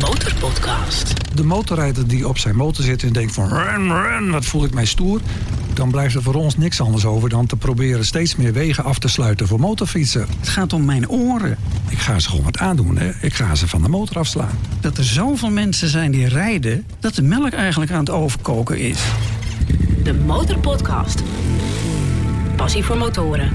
Motorpodcast. De motorrijder die op zijn motor zit en denkt van... Run, run, wat voel ik mij stoer... dan blijft er voor ons niks anders over dan te proberen... steeds meer wegen af te sluiten voor motorfietsen. Het gaat om mijn oren. Ik ga ze gewoon wat aandoen. Hè. Ik ga ze van de motor afslaan. Dat er zoveel mensen zijn die rijden... dat de melk eigenlijk aan het overkoken is. De Motorpodcast. Passie voor motoren.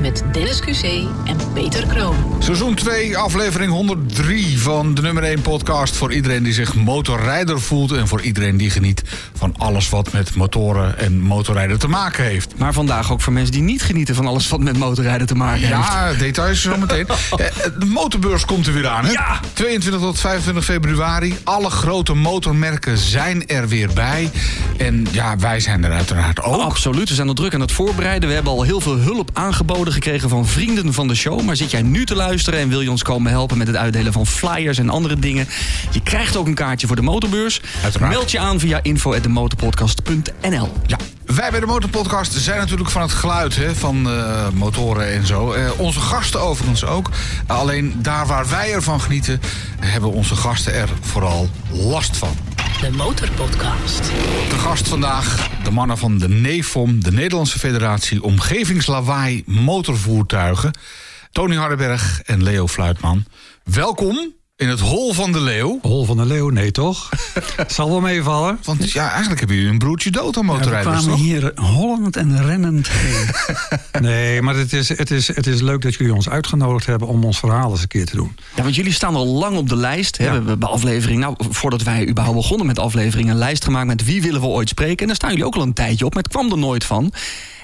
Met Dennis QC en Peter Kroon. Seizoen 2, aflevering 103 van de nummer 1 podcast... voor iedereen die zich motorrijder voelt... en voor iedereen die geniet van alles wat met motoren en motorrijden te maken heeft. Maar vandaag ook voor mensen die niet genieten van alles wat met motorrijden te maken heeft. Ja, details zo meteen. Eh, De motorbeurs komt er weer aan, hè? Ja! 22 tot 25 februari. Alle grote motormerken zijn er weer bij. En ja, wij zijn er uiteraard ook. Absoluut, we zijn al druk aan het voorbereiden. We hebben al heel veel hulp aangeboden gekregen van vrienden van de show. Maar zit jij nu te luisteren en wil je ons komen helpen met het uitdelen van flyers en andere dingen? Je krijgt ook een kaartje voor de motorbeurs. Uiteraard. Meld je aan via info@demotorpodcast.nl. Ja, wij bij de Motorpodcast zijn natuurlijk van het geluid hè, van eh, motoren en zo. Eh, onze gasten overigens ook. Alleen daar waar wij ervan genieten, hebben onze gasten er vooral last van. De Motorpodcast. De gast vandaag, de mannen van de NEFOM, de Nederlandse Federatie Omgevingslawaai Motorvoertuigen. Tony Hardenberg en Leo Fluitman. Welkom in het Hol van de Leeuw. Hol van de leeuw, nee toch? Zal wel meevallen. Want ja, eigenlijk hebben jullie een broertje dood aan Ja, we motorrijders, kwamen toch? hier hollend en rennend heen. Nee, maar het is, het, is, het is leuk dat jullie ons uitgenodigd hebben... om ons verhaal eens een keer te doen. Ja, want jullie staan al lang op de lijst. Hè? Ja. We hebben aflevering, nou, voordat wij überhaupt begonnen met afleveringen, een lijst gemaakt met wie willen we ooit spreken. En daar staan jullie ook al een tijdje op, maar het kwam er nooit van.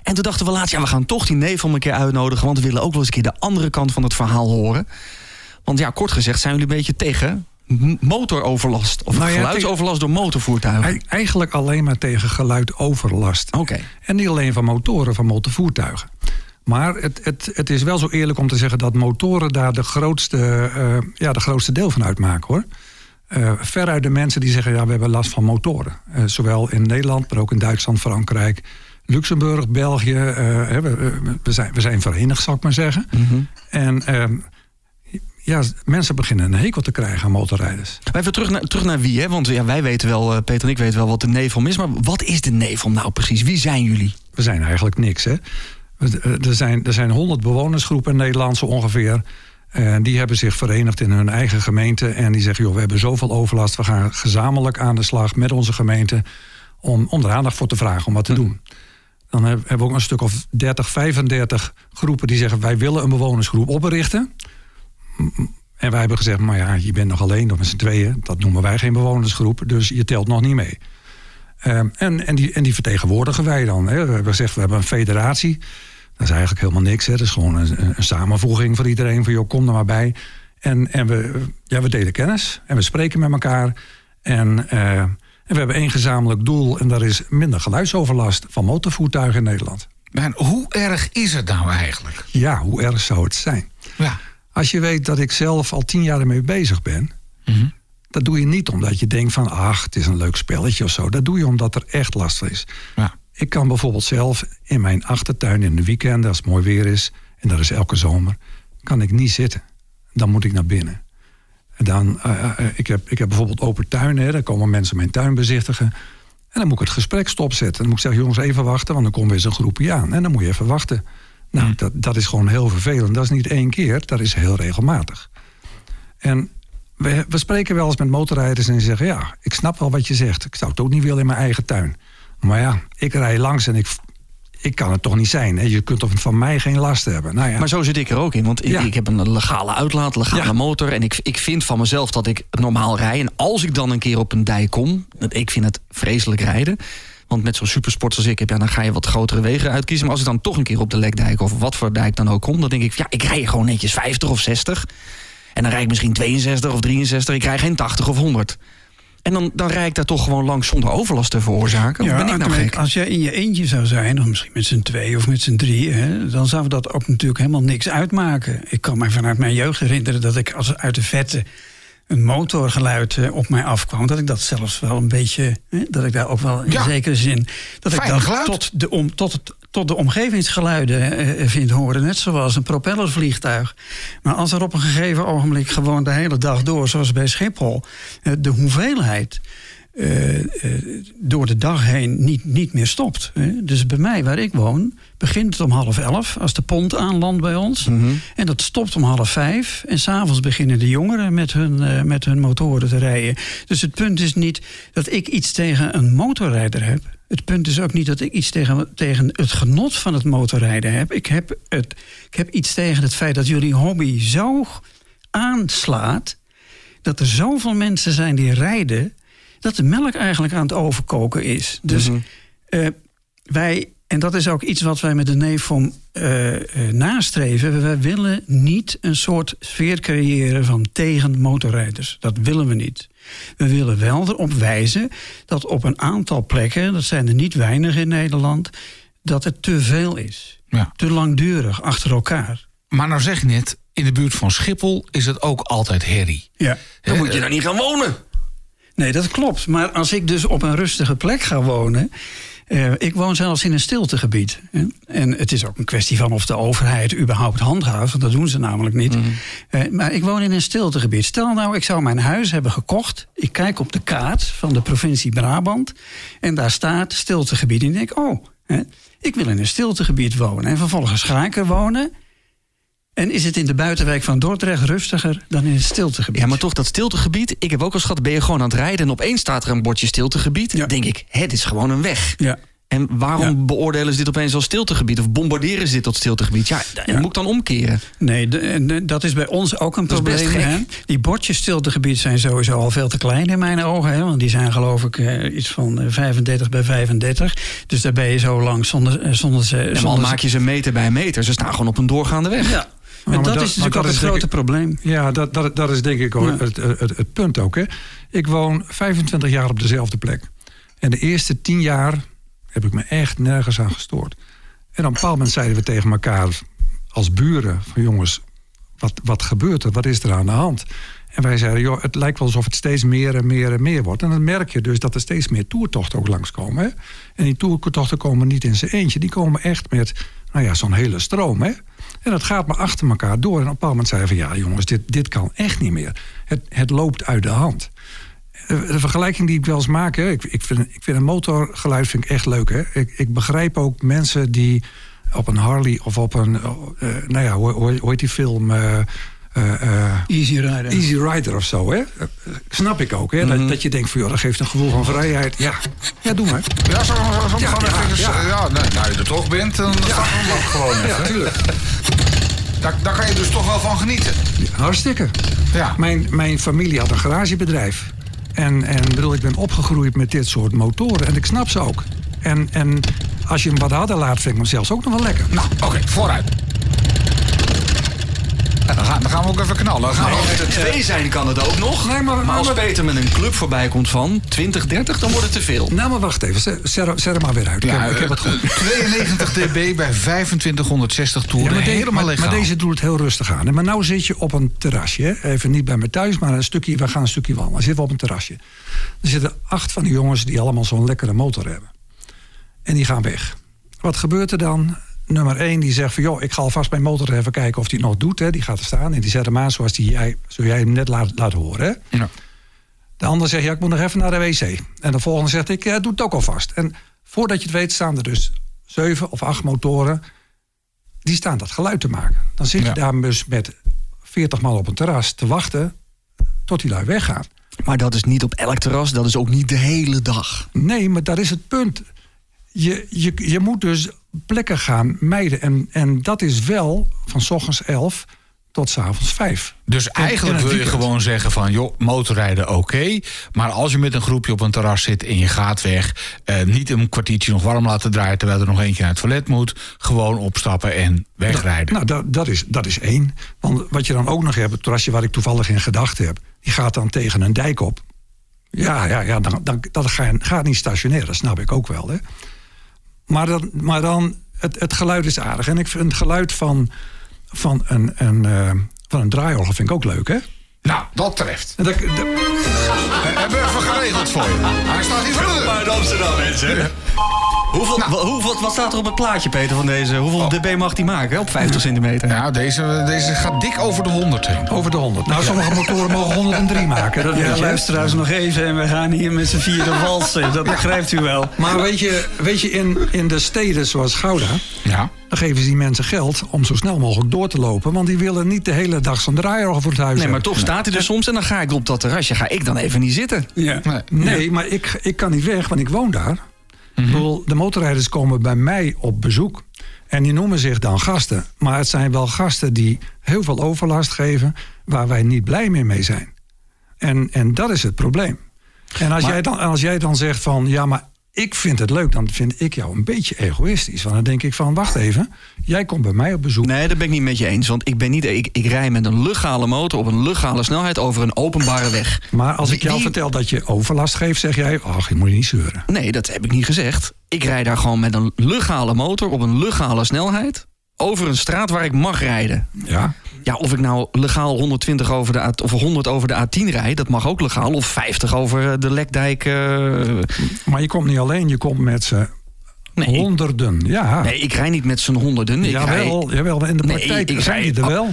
En toen dachten we laatst, ja, we gaan toch die neef om een keer uitnodigen, want we willen ook wel eens een keer de andere kant van het verhaal horen. Want ja, kort gezegd zijn jullie een beetje tegen motoroverlast of Nou ja, geluidsoverlast door motorvoertuigen. Ei- Eigenlijk alleen maar tegen geluidoverlast. Oké. En niet alleen van motoren, van motorvoertuigen. Maar het, het, het is wel zo eerlijk om te zeggen dat motoren daar de grootste, eh, ja, de grootste deel van uitmaken hoor. Eh veruit de mensen die zeggen, ja, we hebben last van motoren. Eh, zowel in Nederland, maar ook in Duitsland, Frankrijk, Luxemburg, België. we, we- zijn, we zijn verenigd, zal ik maar zeggen. En ehm, ja, mensen beginnen een hekel te krijgen aan motorrijders. Maar even terug naar, terug naar wie, hè? Want ja, wij weten wel, eh, Peter en ik weten wel wat de neefom is. Maar wat is de neefom nou precies? Wie zijn jullie? we zijn eigenlijk niks. Hè? Eh, Er zijn, er zijn 100 bewonersgroepen in Nederland zo ongeveer. En die hebben zich verenigd in hun eigen gemeente. En die zeggen, joh, we hebben zoveel overlast. We gaan gezamenlijk aan de slag met onze gemeente... om, om er aandacht voor te vragen om wat te doen. Dan heb- hebben we ook een stuk of 30, 35 groepen die zeggen... wij willen een bewonersgroep oprichten. En wij hebben gezegd, maar ja, je bent nog alleen of met z'n tweeën. Dat noemen wij geen bewonersgroep, dus je telt nog niet mee. Ehm, en, en, die, en die vertegenwoordigen wij dan. Hè. We hebben gezegd, we hebben een federatie. Dat is eigenlijk helemaal niks. Hè. Dat is gewoon een, een samenvoeging voor iedereen. Van joh, kom er maar bij. En, en we, ja, we delen kennis. En we spreken met elkaar. En, eh, en we hebben één gezamenlijk doel. En dat is minder geluidsoverlast van motorvoertuigen in Nederland. Maar hoe erg is het nou eigenlijk? Ja, hoe erg zou het zijn? Ja. Als je weet dat ik zelf al tien jaar ermee bezig ben... Mhm. dat doe je niet omdat je denkt van... ach, het is een leuk spelletje of zo. Dat doe je omdat er echt last van is. Ja. Ik kan bijvoorbeeld zelf in mijn achtertuin in de weekenden... als het mooi weer is, en dat is elke zomer... kan ik niet zitten. Dan moet ik naar binnen. En dan, eh, eh, ik, heb, ik heb bijvoorbeeld open tuin, hè, daar komen mensen mijn tuin bezichtigen... En dan moet ik het gesprek stopzetten. Dan moet ik zeggen, jongens, even wachten, want dan komt weer eens een groepje aan. En dan moet je even wachten. Nou, dat, dat is gewoon heel vervelend. Dat is niet één keer, dat is heel regelmatig. En we, we spreken wel eens met motorrijders en die zeggen... ja, ik snap wel wat je zegt. Ik zou het ook niet willen in mijn eigen tuin. Maar ja, ik rij langs en ik, ik kan het toch niet zijn. Hè? Je kunt toch van mij geen last hebben. Nou ja, Maar zo zit ik er ook in. Want ik, Ja. ik heb een legale uitlaat, legale Ja. motor. En ik, ik vind van mezelf dat ik normaal rij. En als ik dan een keer op een dijk kom, ik vind het vreselijk rijden. Want met zo'n supersport als ik heb, ja, dan ga je wat grotere wegen uitkiezen. Maar als ik dan toch een keer op de lekdijk of wat voor dijk dan ook kom, dan denk ik, ja, ik rij gewoon netjes 50 of 60. En dan rijd ik misschien 62 of 63. Ik rij geen 80 of 100. En dan, dan rijd ik daar toch gewoon langs zonder overlast te veroorzaken. Of ben ik nou gek? als jij in je eentje zou zijn, of misschien met z'n twee of met z'n drie, hè, dan zou dat ook natuurlijk helemaal niks uitmaken. Ik kan me vanuit mijn jeugd herinneren dat ik als uit de vette een motorgeluid eh, op mij afkwam, dat ik dat zelfs wel een beetje, hè, dat ik daar ook wel in Ja. zekere zin, dat ik geluid. tot, de om, tot, het, tot de omgevingsgeluiden eh, vindt horen. Net zoals een propellervliegtuig. Maar als er op een gegeven ogenblik gewoon de hele dag door, zoals bij Schiphol, eh, de hoeveelheid eh, eh, door de dag heen niet, niet meer stopt. Hè. Dus bij mij, waar ik woon, begint het om half elf als de pont aanlandt bij ons. En dat stopt om half vijf. En s'avonds beginnen de jongeren met hun, eh, met hun motoren te rijden. Dus het punt is niet dat ik iets tegen een motorrijder heb. Het punt is ook niet dat ik iets tegen, tegen het genot van het motorrijden heb. Ik, heb het, ik heb iets tegen het feit dat jullie hobby zo aanslaat. dat er zoveel mensen zijn die rijden. Dat de melk eigenlijk aan het overkoken is. Dus eh, wij, en dat is ook iets wat wij met de NEFOM eh, eh, nastreven. Wij willen niet een soort sfeer creëren van tegen motorrijders. Dat willen we niet. We willen wel erop wijzen dat op een aantal plekken, dat zijn er niet weinig in Nederland, dat het te veel is. Ja. Te langdurig achter elkaar. Maar nou zeg je net, in de buurt van Schiphol is het ook altijd herrie. Ja. Dan moet je daar niet gaan wonen. Nee, dat klopt. Maar als ik dus op een rustige plek ga wonen. eh, ik woon zelfs in een stiltegebied. hè. En het is ook een kwestie van of de overheid überhaupt handhaaft. Want dat doen ze namelijk niet. Eh, maar ik woon in een stiltegebied. Stel nou, ik zou mijn huis hebben gekocht. Ik kijk op de kaart van de provincie Brabant. En daar staat stiltegebied. En ik denk, oh, hè, ik wil in een stiltegebied wonen. En vervolgens ga ik er wonen. En is het in de buitenwijk van Dordrecht rustiger dan in het stiltegebied? Ja, maar toch dat stiltegebied. Ik heb ook al schat, ben je gewoon aan het rijden... en opeens staat er een bordje stiltegebied. Ja. Dan denk ik, dit is gewoon een weg. Ja. En waarom Ja. beoordelen ze dit opeens als stiltegebied? Of bombarderen ze dit tot stiltegebied? Ja, dat Ja. moet ik dan omkeren. Nee, de- en de- dat is bij ons ook een Dat is best probleem. gek. Hè? Die bordjes stiltegebied zijn sowieso al veel te klein in mijn ogen. Hè? Want die zijn geloof ik eh, iets van eh, 35 bij 35. Dus daar ben je zo lang zonder, eh, zonder ze... En dan zonder maak je ze meter bij meter. Ze staan gewoon op een doorgaande weg. Ja. Maar dat, dat- is natuurlijk ook het grote probleem. Ja, dat, dat, dat is denk ik ook Ja. het, het, het punt ook. Hè. Ik woon 25 jaar op dezelfde plek. En de eerste 10 jaar heb ik me echt nergens aan gestoord. En op een bepaald moment zeiden we tegen elkaar als buren... van jongens, wat, wat gebeurt er? Wat is er aan de hand? En wij zeiden, joh, het lijkt wel alsof het steeds meer en meer en meer wordt. En dan merk je dus dat er steeds meer toertochten ook langskomen. Hè? En die toertochten komen niet in zijn eentje. Die komen echt met, nou ja, zo'n hele stroom. Hè? En dat gaat maar achter elkaar door. En op een bepaald moment zeiden we van, ja jongens, dit, dit kan echt niet meer. Het, het loopt uit de hand. De vergelijking die ik wel eens maak, hè, ik, ik, vind, ik vind een motorgeluid vind ik echt leuk. Hè. Ik, ik begrijp ook mensen die op een Harley of op een, eh, nou ja, hoe, hoe, hoe heet die film? eh, eh, Easy rijden. Easy Rider of zo, hè? Snap ik ook, hè? dat, dat je denkt van, joh, dat geeft een gevoel van vrijheid. Ja, ja doe maar. Ja, zo, zo, zo Ja, gewoon ja, even, ja. ja. nou, nou je er toch bent, dan ja. gewoon even. Ja, tuurlijk. Daar, daar kan je dus toch wel van genieten. Hartstikke. Ja. Mijn, mijn familie had een garagebedrijf. En, en bedoel, ik ben opgegroeid met dit soort motoren. En ik snap ze ook. En, en als je hem wat harder laat, vind ik hem zelfs ook nog wel lekker. Nou, oké, vooruit. Ja, dan, gaan, dan gaan we ook even knallen. Gaan we Als er twee zijn kan het ook nog. Nee, maar- maar als maar- Peter met een club voorbij komt van 20, 30, dan wordt het te veel. Nou, maar wacht even. Zet, hem maar weer uit. Ik Ja, heb, ik heb het goed. 92 dB bij 2560 Ja, toeren. maar, helemaal maar, legaal. maar deze doet het heel rustig aan. Maar nou zit je op een terrasje. Even niet bij me thuis, maar een stukje, we gaan een stukje wandelen. Dan zitten we op een terrasje. Er zitten acht van die jongens die allemaal zo'n lekkere motor hebben. En die gaan weg. Wat gebeurt er dan? Nummer één die zegt van... joh, ik ga alvast mijn motor even kijken of die het nog doet. Hè. Die gaat er staan en die zet hem aan zoals die jij, zoals jij hem net laat, laat horen. Hè. Ja. De ander zegt, ja, ik moet nog even naar de wc. En de volgende zegt, ik ja, doe het ook alvast. En voordat je het weet staan er dus zeven of acht motoren... die staan dat geluid te maken. Dan zit je Ja. daar dus met 40 man op een terras te wachten... tot die lui weggaan. Maar dat is niet op elk terras, dat is ook niet de hele dag. Nee, maar daar is het punt. Je, je, je moet dus plekken gaan mijden. En, en dat is wel van s ochtends 11 tot s avonds 5. Dus eigenlijk wil je gewoon zeggen van... joh, motorrijden oké, maar als je met een groepje op een terras zit... en je gaat weg, eh, niet een kwartiertje nog warm laten draaien... terwijl er nog eentje naar het toilet moet... gewoon opstappen en wegrijden. Nou, dat, dat, is, dat is één. Want wat je dan ook nog hebt, het terrasje waar ik toevallig in gedacht heb... die gaat dan tegen een dijk op. Ja, ja, ja dan, dan, dat ga- gaat niet stationair, dat snap ik ook wel. Hè. Maar dan, maar dan het, het geluid is aardig. En ik vind het geluid van, van, een, een, eh, van een draaiorgel vind ik ook leuk, hè? Nou, dat treft. En dat, dat- Hebben we even geregeld voor je. Hij staat hier voor de deur. Amsterdam, mensen. Hoeveel, wa- hoeveel, wat staat er op het plaatje, Peter, van deze? Hoeveel dB mag die maken op 50 centimeter? Ja, deze, deze gaat dik over de 100 heen. Over de 100. Nou, sommige motoren mogen 103 maken. Dat Ja, je. luisteraars nog even en we gaan hier met z'n vieren walsen. Dat begrijpt u wel. Maar weet je, weet je in, in de steden zoals Gouda... Ja. dan geven ze die mensen geld om zo snel mogelijk door te lopen. Want die willen niet de hele dag zo'n draaier voor het huis Nee, maar toch staat hij er soms en dan ga ik op dat terrasje. Ga ik dan even niet zitten. Ja. Nee. Nee, maar ik, ik kan niet weg, want ik woon daar. Ik bedoel, de motorrijders komen bij mij op bezoek. En die noemen zich dan gasten. Maar het zijn wel gasten die heel veel overlast geven... waar wij niet blij meer mee zijn. En, en dat is het probleem. En als, Maar- jij dan, als jij dan zegt van... ja, maar ik vind het leuk, dan vind ik jou een beetje egoïstisch. Want dan denk ik van, wacht even. Jij komt bij mij op bezoek. Nee, dat ben ik niet met je eens. Want ik, ben niet, ik, ik rij met een legale motor op een legale snelheid over een openbare weg. Maar als ik jou vertel dat je overlast geeft... zeg jij, ach, je moet niet zeuren. Nee, dat heb ik niet gezegd. Ik rij daar gewoon met een legale motor op een legale snelheid. Over een straat waar ik mag rijden. Ja, Ja, of ik nou legaal 120 over de A, of 100 over de A10 rijd, dat mag ook legaal. Of 50 over eh, de Lekdijk. eh, maar je komt niet alleen, je komt met z'n nee, ik- honderden. Ja, nee, ik rij niet met z'n honderden. Ik rij, jawel, jawel, in de Nee, praktijk ik rij- die er wel.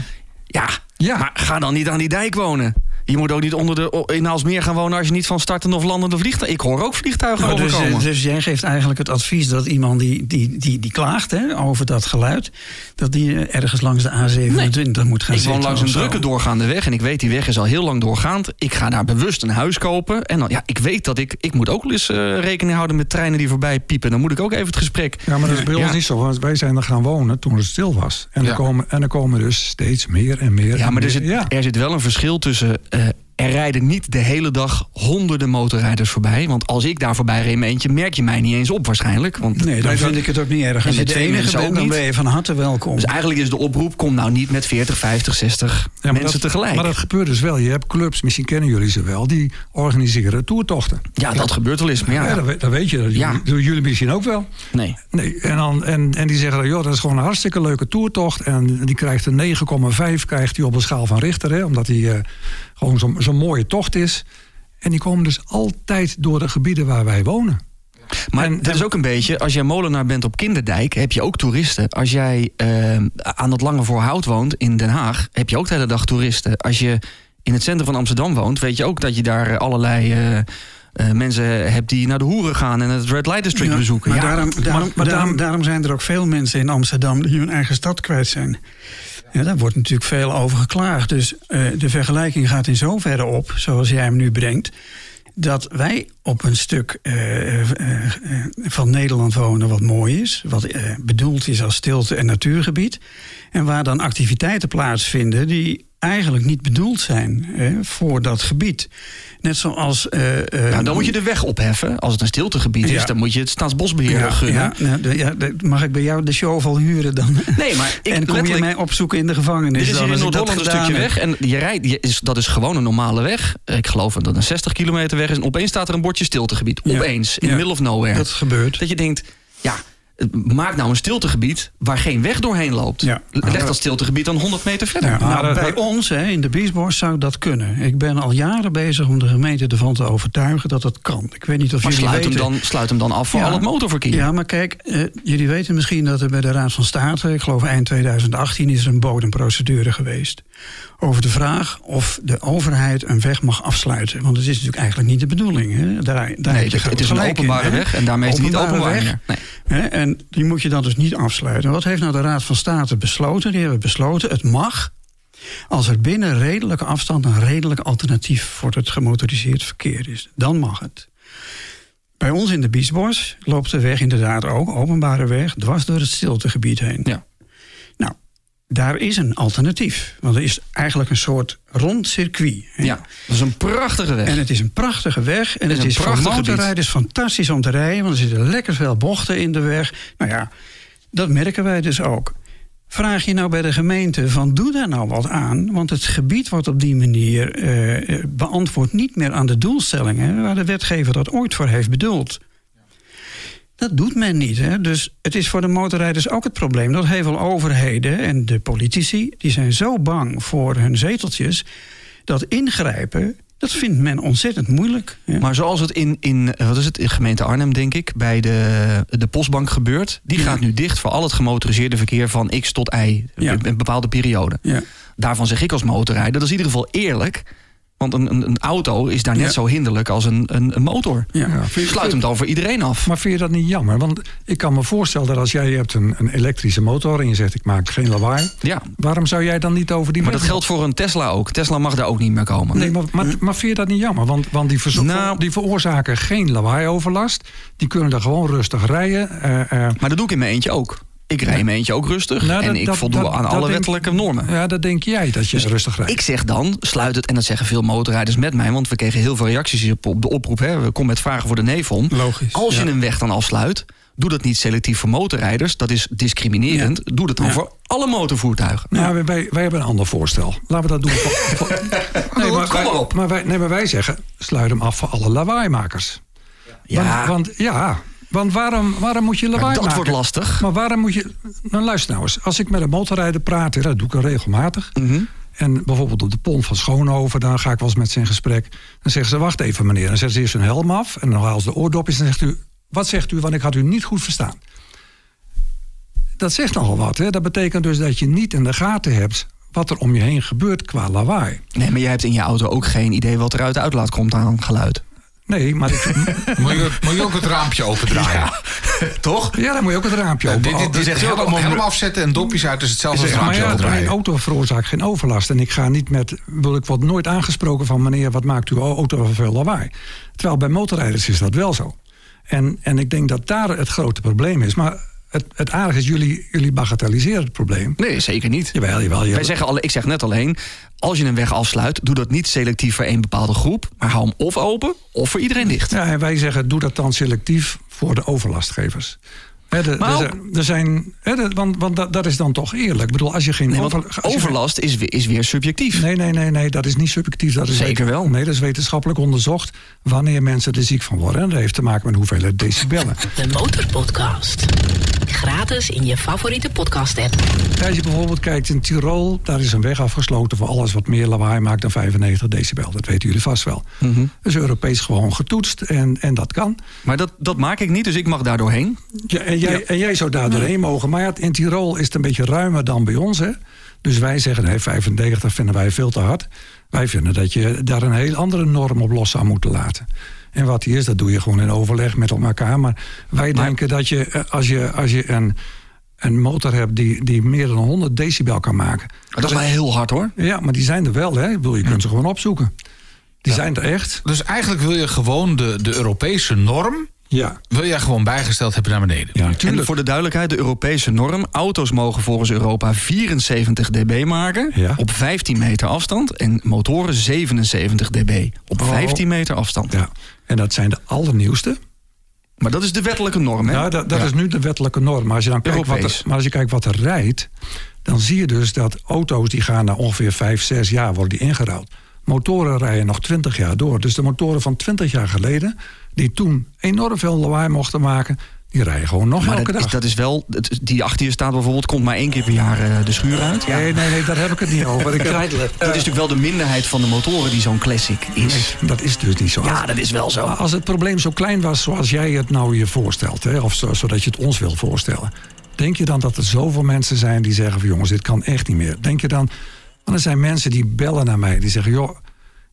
ja, Ja. maar ga dan niet aan die dijk wonen. Je moet ook niet onder de, in Aalsmeer gaan wonen als je niet van startende of landende vliegtuigen. Ik hoor ook vliegtuigen Nou, dus, overkomen. eh, dus jij geeft eigenlijk het advies dat iemand die, die, die, die klaagt hè, over dat geluid, dat die ergens langs de A27 moet gaan Ik zitten. woon langs een drukke doorgaande weg en ik weet die weg is al heel lang doorgaand. Ik ga daar bewust een huis kopen. En dan, ja, ik weet dat ik, ik moet ook wel eens eh, rekening houden met treinen die voorbij piepen. Dan moet ik ook even het gesprek. Ja, maar dat is bij Ja. ons niet zo. Want wij zijn er gaan wonen toen het stil was. En, Ja. er, komen, en er komen dus steeds meer en meer. Ja, en maar er zit, Ja. er zit wel een verschil tussen. Eh, er rijden niet de hele dag honderden motorrijders voorbij. Want als ik daar voorbij reed eentje, merk je mij niet eens op waarschijnlijk. Want Nee, dan vind ik het ook niet erg. En Als je met de twee enige mensen bent, ook dan niet. ben je van harte welkom. Dus eigenlijk is de oproep: kom nou niet met 40, 50, 60 Ja, maar mensen dat, tegelijk. Maar dat gebeurt dus wel. Je hebt clubs, misschien kennen jullie ze wel, die organiseren toertochten. ja, dat gebeurt wel eens. Maar Ja, ja, dat, weet- dat weet je. Dat Ja. jullie- doen jullie misschien ook wel. nee. Nee, en, dan, en, en die zeggen, dan, joh, dat is gewoon een hartstikke leuke toertocht. En die krijgt een 9,5 krijgt hij op een schaal van Richter. Hè, omdat hij eh, gewoon zo'n zo'n mooie tocht is. En die komen dus altijd door de gebieden waar wij wonen. Maar En- dat en- is ook een beetje, als jij molenaar bent op Kinderdijk, heb je ook toeristen. Als jij eh, aan het Lange Voorhout woont in Den Haag, heb je ook de hele dag toeristen. Als je in het centrum van Amsterdam woont, weet je ook dat je daar allerlei eh, eh, mensen hebt die naar de hoeren gaan en het Red Light District Ja, bezoeken. Maar, Ja, daarom, daarom, maar daarom, daarom- daarom zijn er ook veel mensen in Amsterdam die hun eigen stad kwijt zijn. Ja, daar wordt natuurlijk veel over geklaagd. Dus eh, de vergelijking gaat in zoverre op, zoals jij hem nu brengt. Dat wij op een stuk eh, eh, van Nederland wonen wat mooi is. Wat bedoeld is als stilte- en natuurgebied. En waar dan activiteiten plaatsvinden die eigenlijk niet bedoeld zijn hè, voor dat gebied. Net zoals. eh, eh, nou, dan moet je de weg opheffen. Als het een stiltegebied is, Ja. dan moet je het staatsbosbeheer gunnen. ja, nou, ja, mag ik bij jou de show al huren dan? Nee, maar ik en kom je mij opzoeken in de gevangenis? Dit is dan, in Noord-Holland een stukje heb? weg. En je rijdt, je is, dat is gewoon een normale weg. Ik geloof dat een 60 kilometer weg is. En opeens staat er een bordje stiltegebied. Ja. Opeens, in Ja. the middle of nowhere. Dat gebeurt. Dat je denkt, ja, maak nou een stiltegebied waar geen weg doorheen loopt. Ja. Leg dat stiltegebied dan 100 meter verder. Ja, Maar nou, bij ons hè, in de Biesbos zou dat kunnen. Ik ben al jaren bezig om de gemeente ervan te overtuigen dat dat kan. Ik weet niet of maar jullie sluit hem, weten... dan, sluit hem dan af voor Ja. al het motorverkeer. Ja, maar kijk, eh, jullie weten misschien dat er bij de Raad van State... ik geloof eind 2018 is er een bodemprocedure geweest... over de vraag of de overheid een weg mag afsluiten. Want het is natuurlijk eigenlijk niet de bedoeling. Hè? Daar, daar nee, heb je het, het is een in, openbare weg en daarmee is het niet Openbare openbaar weg. meer. Nee. Hè, en die moet je dan dus niet afsluiten. Wat heeft nou de Raad van State besloten? Die hebben besloten, het mag als er binnen redelijke afstand een redelijk alternatief voor het gemotoriseerd verkeer is. Dan mag het. Bij ons in de Biesbos loopt de weg inderdaad ook, openbare weg, dwars door het stiltegebied heen. Ja. Daar is een alternatief. Want er is eigenlijk een soort rond circuit. hè. Ja, dat is een prachtige weg. En het is een prachtige weg. En is het is voor motorrijders fantastisch om te rijden. Want er zitten lekker veel bochten in de weg. Nou ja, dat merken wij dus ook. Vraag je nou bij de gemeente van doe daar nou wat aan. Want het gebied wordt op die manier eh, eh, beantwoord niet meer aan de doelstellingen... waar de wetgever dat ooit voor heeft bedoeld. Dat doet men niet. Hè? Dus het is voor de motorrijders ook het probleem dat heel veel overheden en de politici... die zijn zo bang voor hun zeteltjes... dat ingrijpen, Dat vindt men ontzettend moeilijk. Ja. Maar zoals het in, in eh, wat is het, in gemeente Arnhem, denk ik, bij de, de postbank gebeurt, die gaat nu dicht voor al het gemotoriseerde verkeer van X tot Y. Ja. Een bepaalde periode. ja. Daarvan zeg ik als motorrijder, dat is in ieder geval eerlijk. Want een, een, een auto is daar net Ja. zo hinderlijk als een, een, een motor. Ja. Ja. Sluit hem dan voor iedereen af. Maar vind je dat niet jammer? Want ik kan me voorstellen dat als jij hebt een, een elektrische motor en je zegt ik maak geen lawaai. Ja, Waarom zou jij dan niet over die maar dat geldt voor een Tesla ook. Tesla mag daar ook niet meer komen. Nee, maar, maar, maar vind je dat niet jammer? Want, want die, verzo- Nou- die veroorzaken geen lawaai-overlast. Die kunnen daar gewoon rustig rijden. eh, eh. Maar dat doe ik in mijn eentje ook. Ik rij in mijn eentje ook rustig. Nou, en dat- ik voldoe dat- aan dat alle denk- wettelijke normen. Ja, dat denk jij dat je rustig rijdt. Ik zeg dan, sluit het, en dat zeggen veel motorrijders met mij, want we kregen heel veel reacties op de oproep. Hè. We komen met vragen voor de NEFON. Logisch, Als je ja. een weg dan afsluit, doe dat niet selectief voor motorrijders. Dat is discriminerend. Doe dat dan Ja. voor alle motorvoertuigen. Nou, wij- wij, wij hebben een ander voorstel. Laten we dat doen. voor- nee, Kom maar, maar wij, op. maar, wij, nee, maar wij zeggen, sluit hem af voor alle lawaaimakers. Ja, Want, want, ja, want waarom, waarom moet je lawaai dat maken? wordt lastig. Maar waarom moet je... Nou, luister nou eens. Als ik met een motorrijder praat, dat doe ik al regelmatig. Mhm. En bijvoorbeeld op de pont van Schoonhoven, dan ga ik wel eens met ze in gesprek. Dan zeggen ze, wacht even meneer. Dan zetten ze eerst hun helm af en dan haalt ze de oordopjes. En dan zegt u, wat zegt u, want ik had u niet goed verstaan. Dat zegt nogal wat. Hè? Dat betekent dus dat je niet in de gaten hebt wat er om je heen gebeurt qua lawaai. Nee, maar jij hebt in je auto ook geen idee wat er uit de uitlaat komt aan geluid. Nee, maar ik, Moet je, moet je ook het raampje opendraaien? Toch? ja, dan moet je ook het raampje open. dit, dit, dit is ook helm afzetten en dopjes uit is hetzelfde als het maar raampje ja, mijn opendraaien. auto veroorzaakt geen overlast. En ik ga niet met. wil Ik word nooit aangesproken van meneer, wat maakt uw auto veel lawaai? Terwijl bij motorrijders is dat wel zo. En, en ik denk dat daar het grote probleem is. Maar het, het aardige is, jullie, jullie bagatelliseren het probleem. Nee, zeker niet. Jawel, jawel. jawel. Wij zeggen alle, ik zeg net alleen, als je een weg afsluit, doe dat niet selectief voor één bepaalde groep, maar hou hem of open of voor iedereen dicht. Ja, en wij zeggen, doe dat dan selectief voor de overlastgevers. De- Maar er ook- zijn, er zijn, hè, de- want, want dat, dat is dan toch eerlijk. Ik bedoel, als je geen Nee, want over- als je- overlast is, weer- is weer subjectief. Nee, nee, nee, nee, dat is niet subjectief. Dat is Zeker wel. Nee, dat is wetenschappelijk onderzocht wanneer mensen er ziek van worden. En dat heeft te maken met hoeveelheid decibellen. De Motorpodcast. Gratis in je favoriete podcast-app. Als je bijvoorbeeld kijkt in Tirol, daar is een weg afgesloten voor alles wat meer lawaai maakt dan 95 decibel. Dat weten jullie vast wel. Dat is Europees gewoon getoetst en, en dat kan. Maar dat, dat maak ik niet, dus ik mag daar doorheen. Ja, en, jij, Ja. en jij zou daar doorheen mogen. Maar ja, in Tirol is het een beetje ruimer dan bij ons. Hè? Dus wij zeggen, nee, 95 vinden wij veel te hard. Wij vinden dat je daar een heel andere norm op los zou moeten laten. En wat die is, dat doe je gewoon in overleg met elkaar. Maar wij Maar- denken dat je, eh, als je, als je een, een motor hebt die, die meer dan 100 decibel kan maken. Dat is wel heel hard hoor. Ja, maar die zijn er wel, hè? Ik bedoel, je kunt ze gewoon opzoeken. Die zijn er echt. Dus eigenlijk wil je gewoon de, de Europese norm... Ja, wil jij gewoon bijgesteld hebben naar beneden. ja En natuurlijk. voor de duidelijkheid, de Europese norm. Auto's mogen volgens Europa 74 dB maken Ja. op 15 meter afstand. En motoren 77 dB op Oh. 15 meter afstand. Ja. En dat zijn de allernieuwste. Maar dat is de wettelijke norm, hè? Ja, dat, dat Ja. is nu de wettelijke norm. Maar als je dan kijkt wat er, maar als je kijkt wat er rijdt, dan zie je dus dat auto's die gaan na ongeveer 5, 6 jaar worden die ingeruild. Motoren rijden nog 20 jaar door. Dus de motoren van 20 jaar geleden, die toen enorm veel lawaai mochten maken, die rijden gewoon nog Maar elke dat is, dag. dat is wel, die achter je staat bijvoorbeeld, komt maar één keer per jaar eh, de schuur uit. Nee, nee, nee, daar heb ik het niet over. Ik heb, Dat is natuurlijk wel de minderheid van de motoren die zo'n classic is. dat is dus niet zo. Ja, dat is wel zo. Als het probleem zo klein was zoals jij het nou je voorstelt, hè, of zo, zodat je het ons wil voorstellen, denk je dan dat er zoveel mensen zijn die zeggen van jongens, dit kan echt niet meer? Denk je dan, want er zijn mensen die bellen naar mij, die zeggen joh,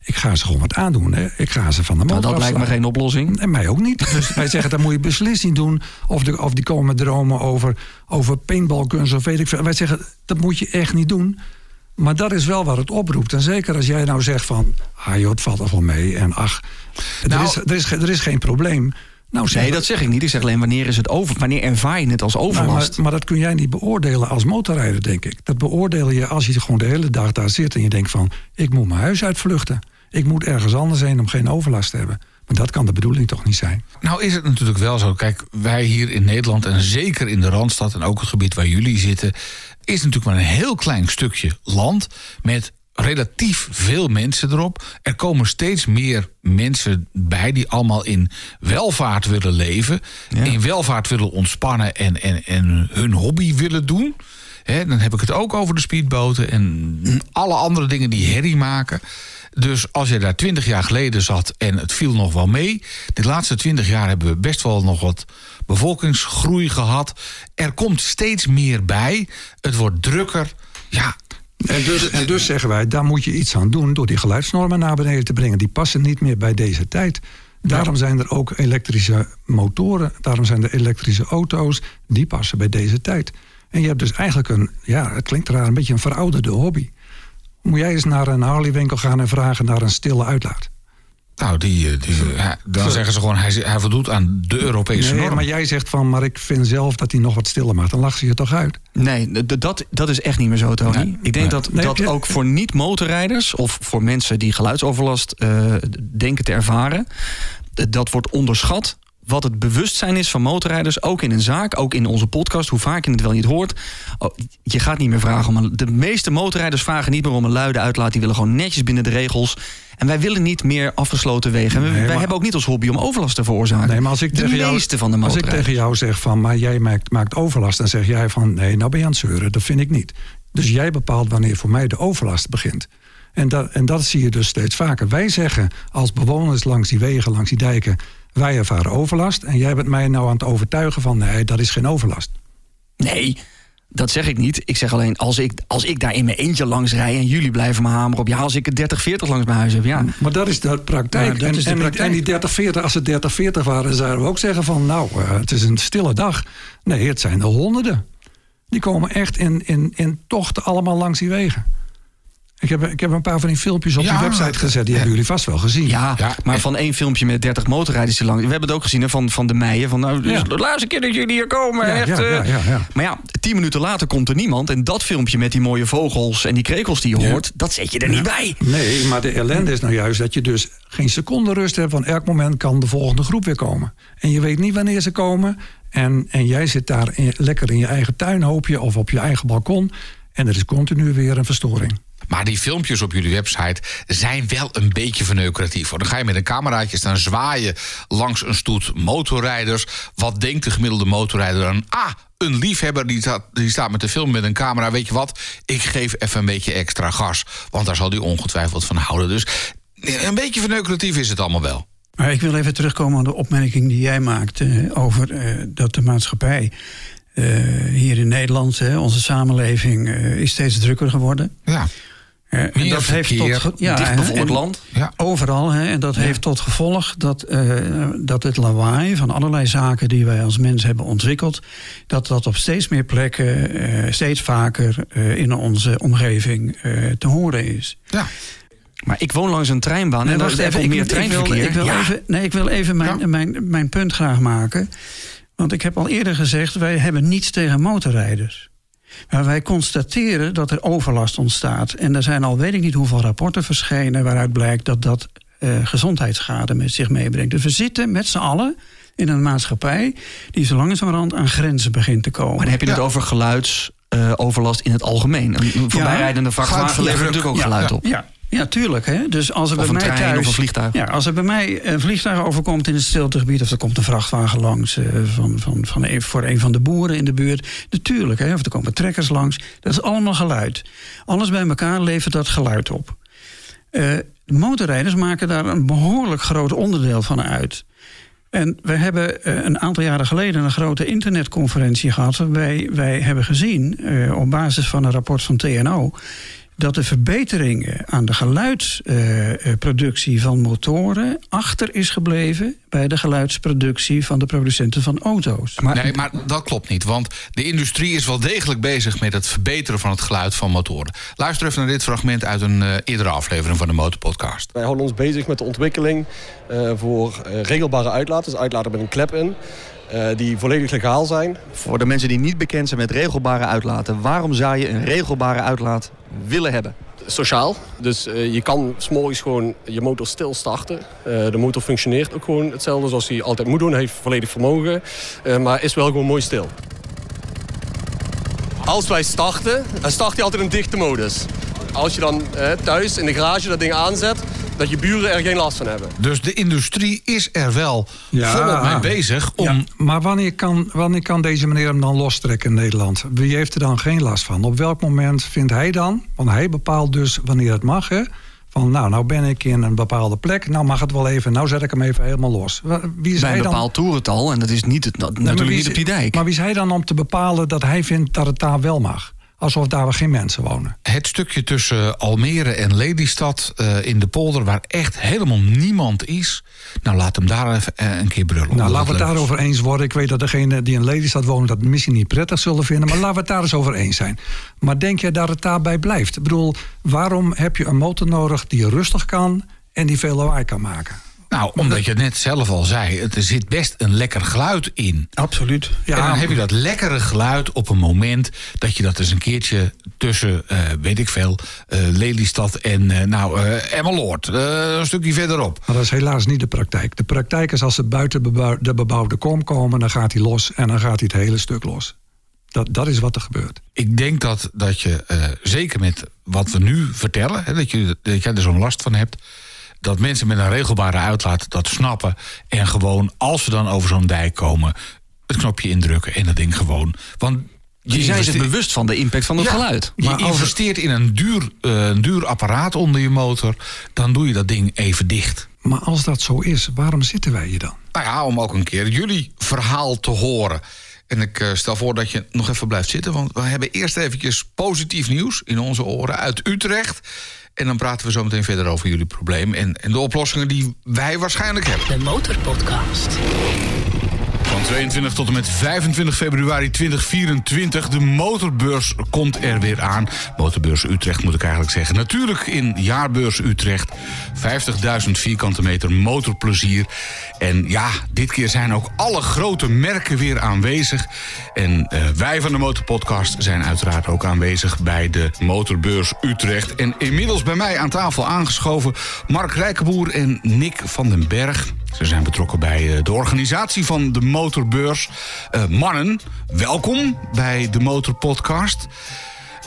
ik ga ze gewoon wat aandoen. Hè. Ik ga ze van de motor Nou, dat lijkt me geen oplossing. En mij ook niet. Dus wij zeggen, dat moet je beslist niet doen. Of, de, of die komen dromen over, over paintballkunst of weet ik veel. Wij zeggen, dat moet je echt niet doen. Maar dat is wel wat het oproept. En zeker als jij nou zegt van... ah joh, het valt toch wel mee. En ach, Nou- er, is, er, is, er is geen probleem. Nou, zeg, Nee, dat zeg ik niet. Ik zeg alleen wanneer is het over. Wanneer ervaar je het als nou, maar, overlast? maar dat kun jij niet beoordelen als motorrijder, denk ik. Dat beoordeel je als je gewoon de hele dag daar zit... en je denkt van, ik moet mijn huis uitvluchten. Ik moet ergens anders heen om geen overlast te hebben. Maar dat kan de bedoeling toch niet zijn? Nou is het natuurlijk wel zo. Kijk, wij hier in Nederland en zeker in de Randstad... en ook het gebied waar jullie zitten... is natuurlijk maar een heel klein stukje land... met relatief veel mensen erop. Er komen steeds meer mensen bij die allemaal in welvaart willen leven. Ja. In welvaart willen ontspannen en, en, en hun hobby willen doen. Hè, dan heb ik het ook over de speedboten en alle andere dingen die herrie maken. Dus als je daar twintig jaar geleden zat en het viel nog wel mee. De laatste twintig jaar hebben we best wel nog wat bevolkingsgroei gehad. Er komt steeds meer bij. Het wordt drukker. Ja, En dus, en dus zeggen wij, daar moet je iets aan doen door die geluidsnormen naar beneden te brengen. Die passen niet meer bij deze tijd. Daarom zijn er ook elektrische motoren, daarom zijn er elektrische auto's, die passen bij deze tijd. En je hebt dus eigenlijk een, ja, het klinkt raar, een beetje een verouderde hobby. Moet jij eens naar een Harley-winkel gaan en vragen naar een stille uitlaat? nou, die, eh, die, ja, dan zeggen ze gewoon, hij, hij voldoet aan de Europese Nee, norm. maar jij zegt van, maar ik vind zelf dat hij nog wat stiller maakt. Dan lachen ze je toch uit? Nee, dat, dat is echt niet meer zo, Tony. Nee. Ik denk Nee. dat, dat ook voor niet-motorrijders... of voor mensen die geluidsoverlast eh, denken te ervaren... dat wordt onderschat wat het bewustzijn is van motorrijders. Ook in een zaak, ook in onze podcast. Hoe vaak je het wel niet hoort. Oh, je gaat niet meer vragen om een... De meeste motorrijders vragen niet meer om een luide uitlaat. Die willen gewoon netjes binnen de regels. En wij willen niet meer afgesloten wegen. En we- Nee, wij maar- hebben ook niet als hobby om overlast te veroorzaken. Nee, maar als ik de tegen jou, meeste van de Als ik tegen jou zeg van, maar jij maakt, maakt overlast, dan zeg jij van, nee, nou ben je aan het zeuren. Dat vind ik niet. Dus jij bepaalt wanneer voor mij de overlast begint. En dat, en dat zie je dus steeds vaker. Wij zeggen als bewoners langs die wegen, langs die dijken, wij ervaren overlast. En jij bent mij nou aan het overtuigen van, nee, dat is geen overlast. Nee, dat zeg ik niet. Ik zeg alleen, als ik, als ik daar in mijn eentje langs rij... en jullie blijven me hameren op... ja, als ik er 30, 40 langs mijn huis heb, ja. Maar dat is de praktijk. Ja, dat en, is de praktijk. en die 30, 40, als het 30, 40 waren, zouden we ook zeggen van, nou, eh, het is een stille dag. Nee, het zijn er honderden. Die komen echt in, in, in tochten allemaal langs die wegen. Ik heb, ik heb een paar van die filmpjes op Ja, die website gezet. Die ja. hebben jullie vast wel gezien. Ja, Ja, maar van één filmpje met 30 motorrijders die lang. We hebben het ook gezien hè, van, van de Meijen. Van, nou, dus Ja. de laatste keer dat jullie hier komen. Ja, echt, ja, eh. ja, ja, ja. Maar ja, tien minuten later komt er niemand. En dat filmpje met die mooie vogels en die krekels die je Ja. hoort, dat zet je er niet bij. Nee, maar de ellende is nou juist dat je dus geen seconde rust hebt. Van elk moment kan de volgende groep weer komen. En je weet niet wanneer ze komen. En, en jij zit daar in- lekker in je eigen tuinhoopje of op je eigen balkon. En er is continu weer een verstoring. Maar die filmpjes op jullie website zijn wel een beetje verneukeratief. Dan ga je met een cameraatje staan zwaaien langs een stoet motorrijders. Wat denkt de gemiddelde motorrijder dan? Ah, een liefhebber die staat, die staat met te filmen met een camera. Weet je wat? Ik geef even een beetje extra gas. Want daar zal hij ongetwijfeld van houden. Dus een beetje verneukeratief is het allemaal wel. Maar ik wil even terugkomen aan de opmerking die jij maakte over eh, dat de maatschappij eh, hier in Nederland, hè, onze samenleving, eh, is steeds drukker geworden. Ja. Eh, en dat heeft tot ja, land. Ja. Overal. Hè, en dat heeft tot gevolg dat, eh, dat het lawaai van allerlei zaken die wij als mens hebben ontwikkeld, dat dat op steeds meer plekken, eh, steeds vaker eh, in onze omgeving eh, te horen is. ja. Maar ik woon langs een treinbaan en wacht even, meer ik, ik wil, treinverkeer. ik wil Ja. even, nee, ik wil even mijn, Ja. mijn, mijn punt graag maken. Want ik heb al eerder gezegd, wij hebben niets tegen motorrijders. Maar wij constateren dat er overlast ontstaat. En er zijn al weet ik niet hoeveel rapporten verschenen... waaruit blijkt dat dat eh, gezondheidsschade met zich meebrengt. Dus we zitten met z'n allen in een maatschappij... die zo langzamerhand aan grenzen begint te komen. Maar dan heb je het Ja. over geluidsoverlast in het algemeen. Een voorbijrijdende vrachtwagen Geluid- levert natuurlijk ook ja, geluid ja. op. Ja, ja, tuurlijk. Hè? Dus als er Of bij mij trein thuis, of een vliegtuig. Ja, als er bij mij een vliegtuig overkomt in het stiltegebied... of er komt een vrachtwagen langs eh, van, van, van een, voor een van de boeren in de buurt... natuurlijk, hè, of er komen trekkers langs. Dat is allemaal geluid. Alles bij elkaar levert dat geluid op. De motorrijders maken daar een behoorlijk groot onderdeel van uit... En we hebben eh, een aantal jaren geleden een grote internetconferentie gehad. Waarbij wij hebben gezien, op basis van een rapport van TNO. Dat de verbeteringen aan de geluidsproductie van motoren. achter is gebleven bij de geluidsproductie van de producenten van auto's. nee, maar dat klopt niet. Want de industrie is wel degelijk bezig met het verbeteren van het geluid van motoren. Luister even naar dit fragment uit een eh, eerdere aflevering van de Motorpodcast. Wij houden ons bezig met de ontwikkeling eh, voor eh, regelbare uitlaten. Dus uitlaten met een klep in. eh, die volledig legaal zijn. Voor de mensen die niet bekend zijn met regelbare uitlaten... waarom zou je een regelbare uitlaat willen hebben? Sociaal. Dus eh, je kan s'morgens gewoon je motor stil starten. Eh, de motor functioneert ook gewoon hetzelfde zoals hij altijd moet doen. Hij heeft volledig vermogen. eh, maar is wel gewoon mooi stil. Als wij starten, dan start hij altijd in dichte modus. Als je dan thuis in de garage dat ding aanzet, dat je buren er geen last van hebben. Dus de industrie is er wel Ja. volop mee bezig om... Ja, maar wanneer kan, wanneer kan deze meneer hem dan lostrekken in Nederland? Wie heeft er dan geen last van? Op welk moment vindt hij dan, want hij bepaalt dus wanneer het mag, hè, Van nou, nou ben ik in een bepaalde plek. Nou mag het wel even. Nou zet ik hem even helemaal los. Wie is Bij een bepaald toerental. En dat is niet, het- dat, Nee, natuurlijk wie niet is- op die dijk. Maar wie is hij dan om te bepalen dat hij vindt dat het daar wel mag? Alsof daar geen mensen wonen. Het stukje tussen Almere en Lelystad eh, in de polder... waar echt helemaal niemand is... nou, laat hem daar even eh, een keer brullen. Nou, laten we het daarover eens worden. Ik weet dat degenen die in Lelystad wonen dat misschien niet prettig zullen vinden. Maar laten we het daar eens over eens zijn. Maar denk jij dat het daarbij blijft? Ik bedoel, waarom heb je een motor nodig die rustig kan en die veel lawaai kan maken? Nou, omdat je het net zelf al zei... het- er zit best een lekker geluid in. Absoluut. Ja, en dan heb je dat lekkere geluid op een moment... dat je dat eens een keertje tussen, eh, weet ik veel... eh, Lelystad en eh, nou, Emmeloord, een stukje verderop. Maar dat is helaas niet de praktijk. De praktijk is als ze buiten bebouw- de bebouwde kom komen... dan gaat hij los en dan gaat hij het hele stuk los. Dat, dat is wat er gebeurt. Ik denk dat, dat je, zeker met wat we nu vertellen... Hè, dat, je, dat jij er zo'n last van hebt... dat mensen met een regelbare uitlaat dat snappen... en gewoon, als ze dan over zo'n dijk komen... het knopje indrukken en dat ding gewoon... Want je zijn zich bewust van de impact van het Ja, geluid. Je Maar als- investeert in een duur, eh, een duur apparaat onder je motor... dan doe je dat ding even dicht. Maar als dat zo is, waarom zitten wij hier dan? Nou ja, om ook een keer jullie verhaal te horen. En ik eh, stel voor dat je nog even blijft zitten... want we hebben eerst eventjes positief nieuws in onze oren uit Utrecht... En dan praten we zo meteen verder over jullie probleem... en, en de oplossingen die wij waarschijnlijk hebben. De Motorpodcast. Van 22 tot en met 25 februari 2024. De motorbeurs komt er weer aan. Motorbeurs Utrecht moet ik eigenlijk zeggen. Natuurlijk in jaarbeurs Utrecht. 50.000 vierkante meter motorplezier. En ja, dit keer zijn ook alle grote merken weer aanwezig. En eh, wij van de Motorpodcast zijn uiteraard ook aanwezig bij de motorbeurs Utrecht. En inmiddels bij mij aan tafel aangeschoven Mark Rijkenboer en Nick van den Berg. Ze zijn betrokken bij eh, de organisatie van de motorbeurs. Eh, mannen, welkom bij de Motorpodcast.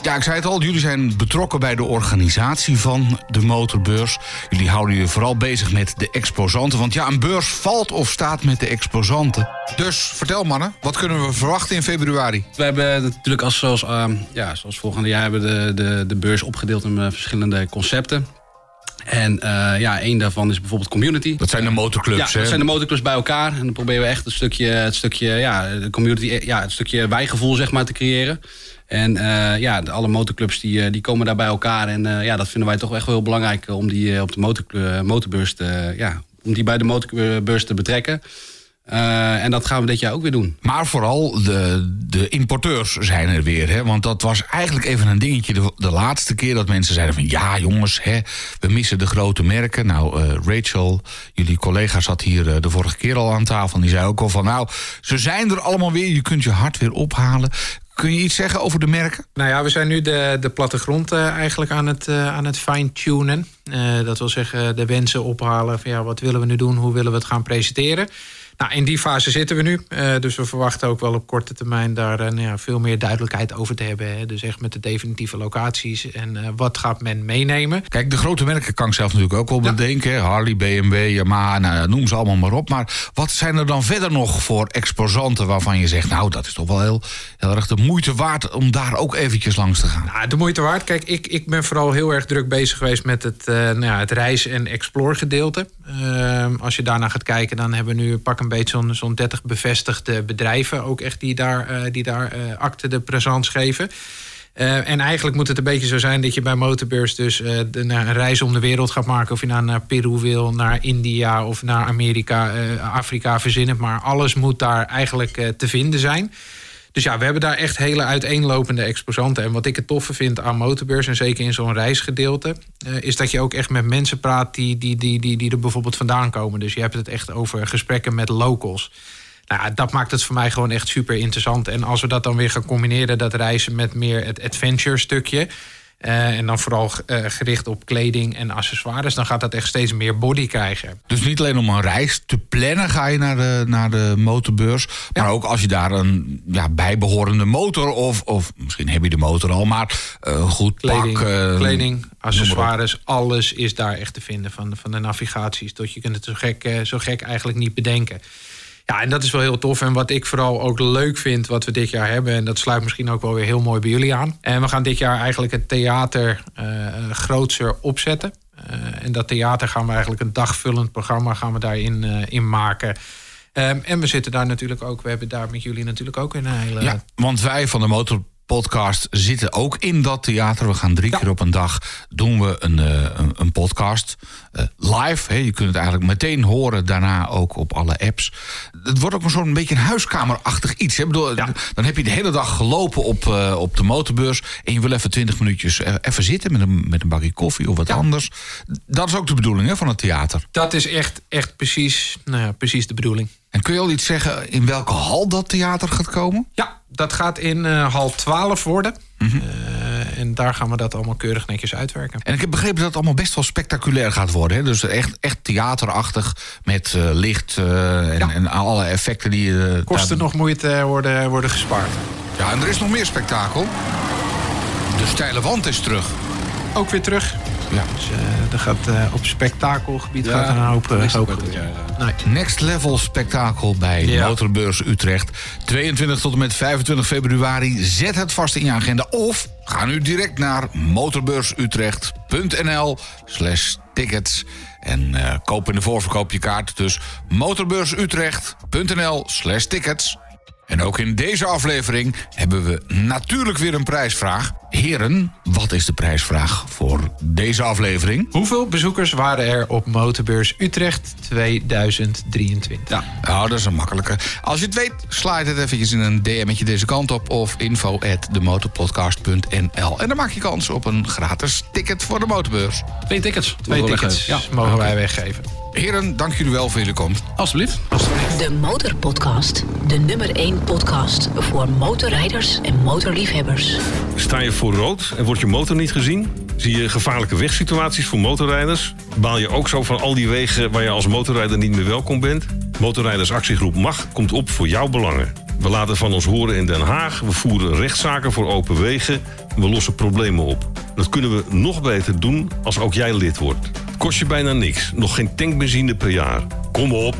Ja, ik zei het al, jullie zijn betrokken bij de organisatie van de motorbeurs. Jullie houden je vooral bezig met de exposanten. Want ja, een beurs valt of staat met de exposanten. Dus vertel mannen, wat kunnen we verwachten in februari? We hebben natuurlijk als, zoals, ehm, ja, zoals volgende jaar hebben de, de, de beurs opgedeeld in eh, verschillende concepten. En eh, ja, één daarvan is bijvoorbeeld community. Dat zijn de motorclubs, Ja, hè? dat zijn de motorclubs bij elkaar. En dan proberen we echt een stukje, het stukje, ja, de community, ja, het stukje wijgevoel zeg maar, te creëren. En eh, ja, alle motorclubs die, eh, die komen daar bij elkaar. En eh, ja, dat vinden wij toch echt wel heel belangrijk eh, om die eh, op de motorbeurs te, ja, om die bij de motorbeurs te betrekken. Eh, en dat gaan we dit jaar ook weer doen. Maar vooral de, de importeurs zijn er weer. Hè? Want dat was eigenlijk even een dingetje de, de laatste keer dat mensen zeiden van... ja jongens, hè, we missen de grote merken. Nou, eh, Rachel, jullie collega zat hier eh, de vorige keer al aan tafel... en die zei ook al van nou, ze zijn er allemaal weer. Je kunt je hart weer ophalen. Kun je iets zeggen over de merken? Nou ja, we zijn nu de, de plattegrond eigenlijk aan het, aan het fine-tunen. Eh, dat wil zeggen de wensen ophalen van ja, wat willen we nu doen, hoe willen we het gaan presenteren. Nou, in die fase zitten we nu. Eh, dus we verwachten ook wel op korte termijn daar eh, nou ja, veel meer duidelijkheid over te hebben. Hè. Dus echt met de definitieve locaties en eh, wat gaat men meenemen. Kijk, de grote merken kan ik zelf natuurlijk ook wel Ja. bedenken. Harley, BMW, Yamaha, nou, noem ze allemaal maar op. Maar wat zijn er dan verder nog voor exposanten waarvan je zegt... nou, dat is toch wel heel, heel erg de moeite waard om daar ook eventjes langs te gaan? Nou, de moeite waard. Kijk, ik, ik ben vooral heel erg druk bezig geweest met het, nou ja, het reis- en explore gedeelte. Ehm, als je daarna gaat kijken, dan hebben we nu pak een beetje zo'n zo'n 30 bevestigde bedrijven. Ook echt die daar, eh, die daar eh, acte de présence geven. Eh, en eigenlijk moet het een beetje zo zijn dat je bij Motorbeurs dus een reis om de wereld gaat maken. Of je nou naar Peru wil, naar India of naar Amerika, Afrika, verzin het maar. Alles moet daar eigenlijk te vinden zijn. Dus ja, we hebben daar echt hele uiteenlopende exposanten. En wat ik het toffe vind aan Motorbeurs, en zeker in zo'n reisgedeelte, eh, is dat je ook echt met mensen praat die, die, die, die, die er bijvoorbeeld vandaan komen. Dus je hebt het echt over gesprekken met locals. Nou, dat maakt het voor mij gewoon echt super interessant. En als we dat dan weer gaan combineren, dat reizen met meer het adventure stukje. Eh, en dan vooral eh, gericht op kleding en accessoires, dan gaat dat echt steeds meer body krijgen. Dus niet alleen om een reis te plannen ga je naar de, naar de motorbeurs. Maar ook als je daar een ja, bijbehorende motor of, of misschien heb je de motor al, maar eh, goed Kleding, pak. kleding accessoires, alles is daar echt te vinden. Van, van de navigaties tot je kunt het zo gek, zo gek eigenlijk niet bedenken. Ja, en dat is wel heel tof. En wat ik vooral ook leuk vind, wat we dit jaar hebben... en dat sluit misschien ook wel weer heel mooi bij jullie aan. En we gaan dit jaar eigenlijk het theater eh grootser opzetten. Eh, en dat theater gaan we eigenlijk een dagvullend programma gaan we daarin eh, in maken. Ehm, en we zitten daar natuurlijk ook, we hebben daar met jullie natuurlijk ook een hele. Want wij van de Motorpodcast zitten ook in dat theater. We gaan drie keer op een dag doen we een, eh, een, een podcast eh, live. Hè. Je kunt het eigenlijk meteen horen, daarna ook op alle apps. Het wordt ook een soort een beetje een huiskamerachtig iets. Hè. Bedoel, Dan heb je de hele dag gelopen op, eh, op de motorbeurs... en je wil even twintig minuutjes even zitten met een, met een bakje koffie of wat anders. Dat is ook de bedoeling hè, van het theater. Dat is echt, echt precies, nou ja, precies de bedoeling. En kun je al iets zeggen in welke hal dat theater gaat komen? Ja, dat gaat in eh, hal 12 worden. Mhm. Eh, en daar gaan we dat allemaal keurig netjes uitwerken. En ik heb begrepen dat het allemaal best wel spectaculair gaat worden. Hè? Dus echt, echt theaterachtig met eh, licht en, Ja. en alle effecten die... Kosten daar- nog moeite worden, worden gespaard. Ja, en er is nog meer spektakel. De steile wand is terug. Ook weer terug. Ja. Dus eh, er gaat, eh, op spektakelgebied Ja, gaat er een hoop, eh, hoop gebeuren. Nee. Next level spektakel bij Ja. Motorbeurs Utrecht. 22 tot en met 25 februari. Zet het vast in je agenda. Of ga nu direct naar motorbeursutrecht.nl slash tickets. En eh, koop in de voorverkoop je kaart. Dus motorbeursutrecht.nl slash tickets. En ook in deze aflevering hebben we natuurlijk weer een prijsvraag. Heren, wat is de prijsvraag voor deze aflevering? Hoeveel bezoekers waren er op Motorbeurs Utrecht 2023? Ja, nou, dat is een makkelijke. Als je het weet, sla je het eventjes in een DM'tje deze kant op... of info at demotorpodcast.nl. En dan maak je kans op een gratis ticket voor de motorbeurs. Twee tickets. Twee mogen tickets mogen wij weggeven. Heren, dank jullie wel voor jullie komst. Alsjeblieft. De Motorpodcast. De nummer 1 podcast voor motorrijders en motorliefhebbers. Sta je voor rood en wordt je motor niet gezien? Zie je gevaarlijke wegsituaties voor motorrijders? Baal je ook zo van al die wegen waar je als motorrijder niet meer welkom bent? Motorrijdersactiegroep MAG komt op voor jouw belangen. We laten van ons horen in Den Haag. We voeren rechtszaken voor open wegen. We lossen problemen op. Dat kunnen we nog beter doen als ook jij lid wordt. Kost je bijna niks. Nog geen tankbenzine per jaar. Kom op.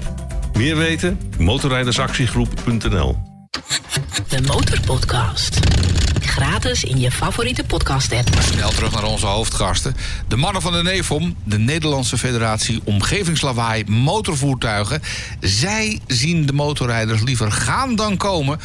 Meer weten? Motorrijdersactiegroep.nl De Motorpodcast. Gratis in je favoriete podcast-app. Snel terug naar onze hoofdgasten. De mannen van de NEFOM, de Nederlandse Federatie Omgevingslawaai Motorvoertuigen. Zij zien de motorrijders liever gaan dan komen.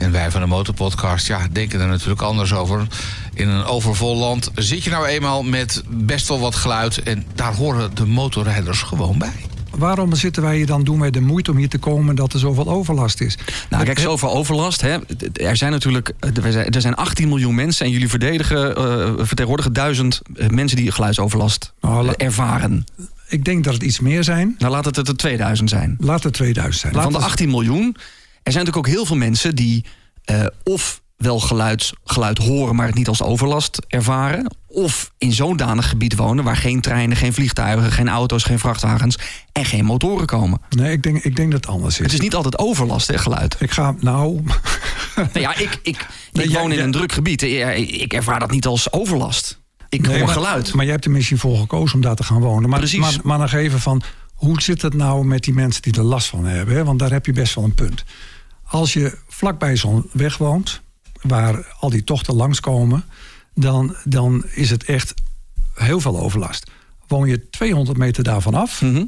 En wij van de Motorpodcast ja, denken er natuurlijk anders over. In een overvol land zit je nou eenmaal met best wel wat geluid. En daar horen de motorrijders gewoon bij. Waarom zitten wij hier dan doen wij de moeite om hier te komen dat er zoveel overlast is? Nou, kijk, zoveel overlast. Hè. Er zijn natuurlijk er zijn- er zijn 18 miljoen mensen en jullie verdedigen, eh, vertegenwoordigen duizend eh, mensen die geluidsoverlast Nou, eh, ervaren. Ik denk dat het iets meer zijn. Nou, laat het er 2000 zijn. Laat het 2000 zijn. Van de het- 18 miljoen, er zijn natuurlijk ook heel veel mensen die eh, of wel geluid, geluid horen, maar het niet als overlast ervaren. Of in zo'n danig gebied wonen waar geen treinen, geen vliegtuigen, geen auto's, geen vrachtwagens en geen motoren komen. Nee, ik denk, ik denk dat het anders is. Het is niet altijd overlast, hè, geluid. Ik ga, nou, Nou ja, ik, ik, Nee, ik jij- woon in een druk gebied. Ik ervaar dat niet als overlast. Ik Nee, hoor maar- geluid. Maar jij hebt er misschien voor gekozen om daar te gaan wonen. Maar, Precies. Maar, maar nog even van, hoe zit het nou met die mensen die er last van hebben? Hè? Want daar heb je best wel een punt. Als je vlakbij zo'n weg woont, waar al die tochten langskomen... Dan, dan is het echt heel veel overlast. Woon je 200 meter daarvan af, Mhm.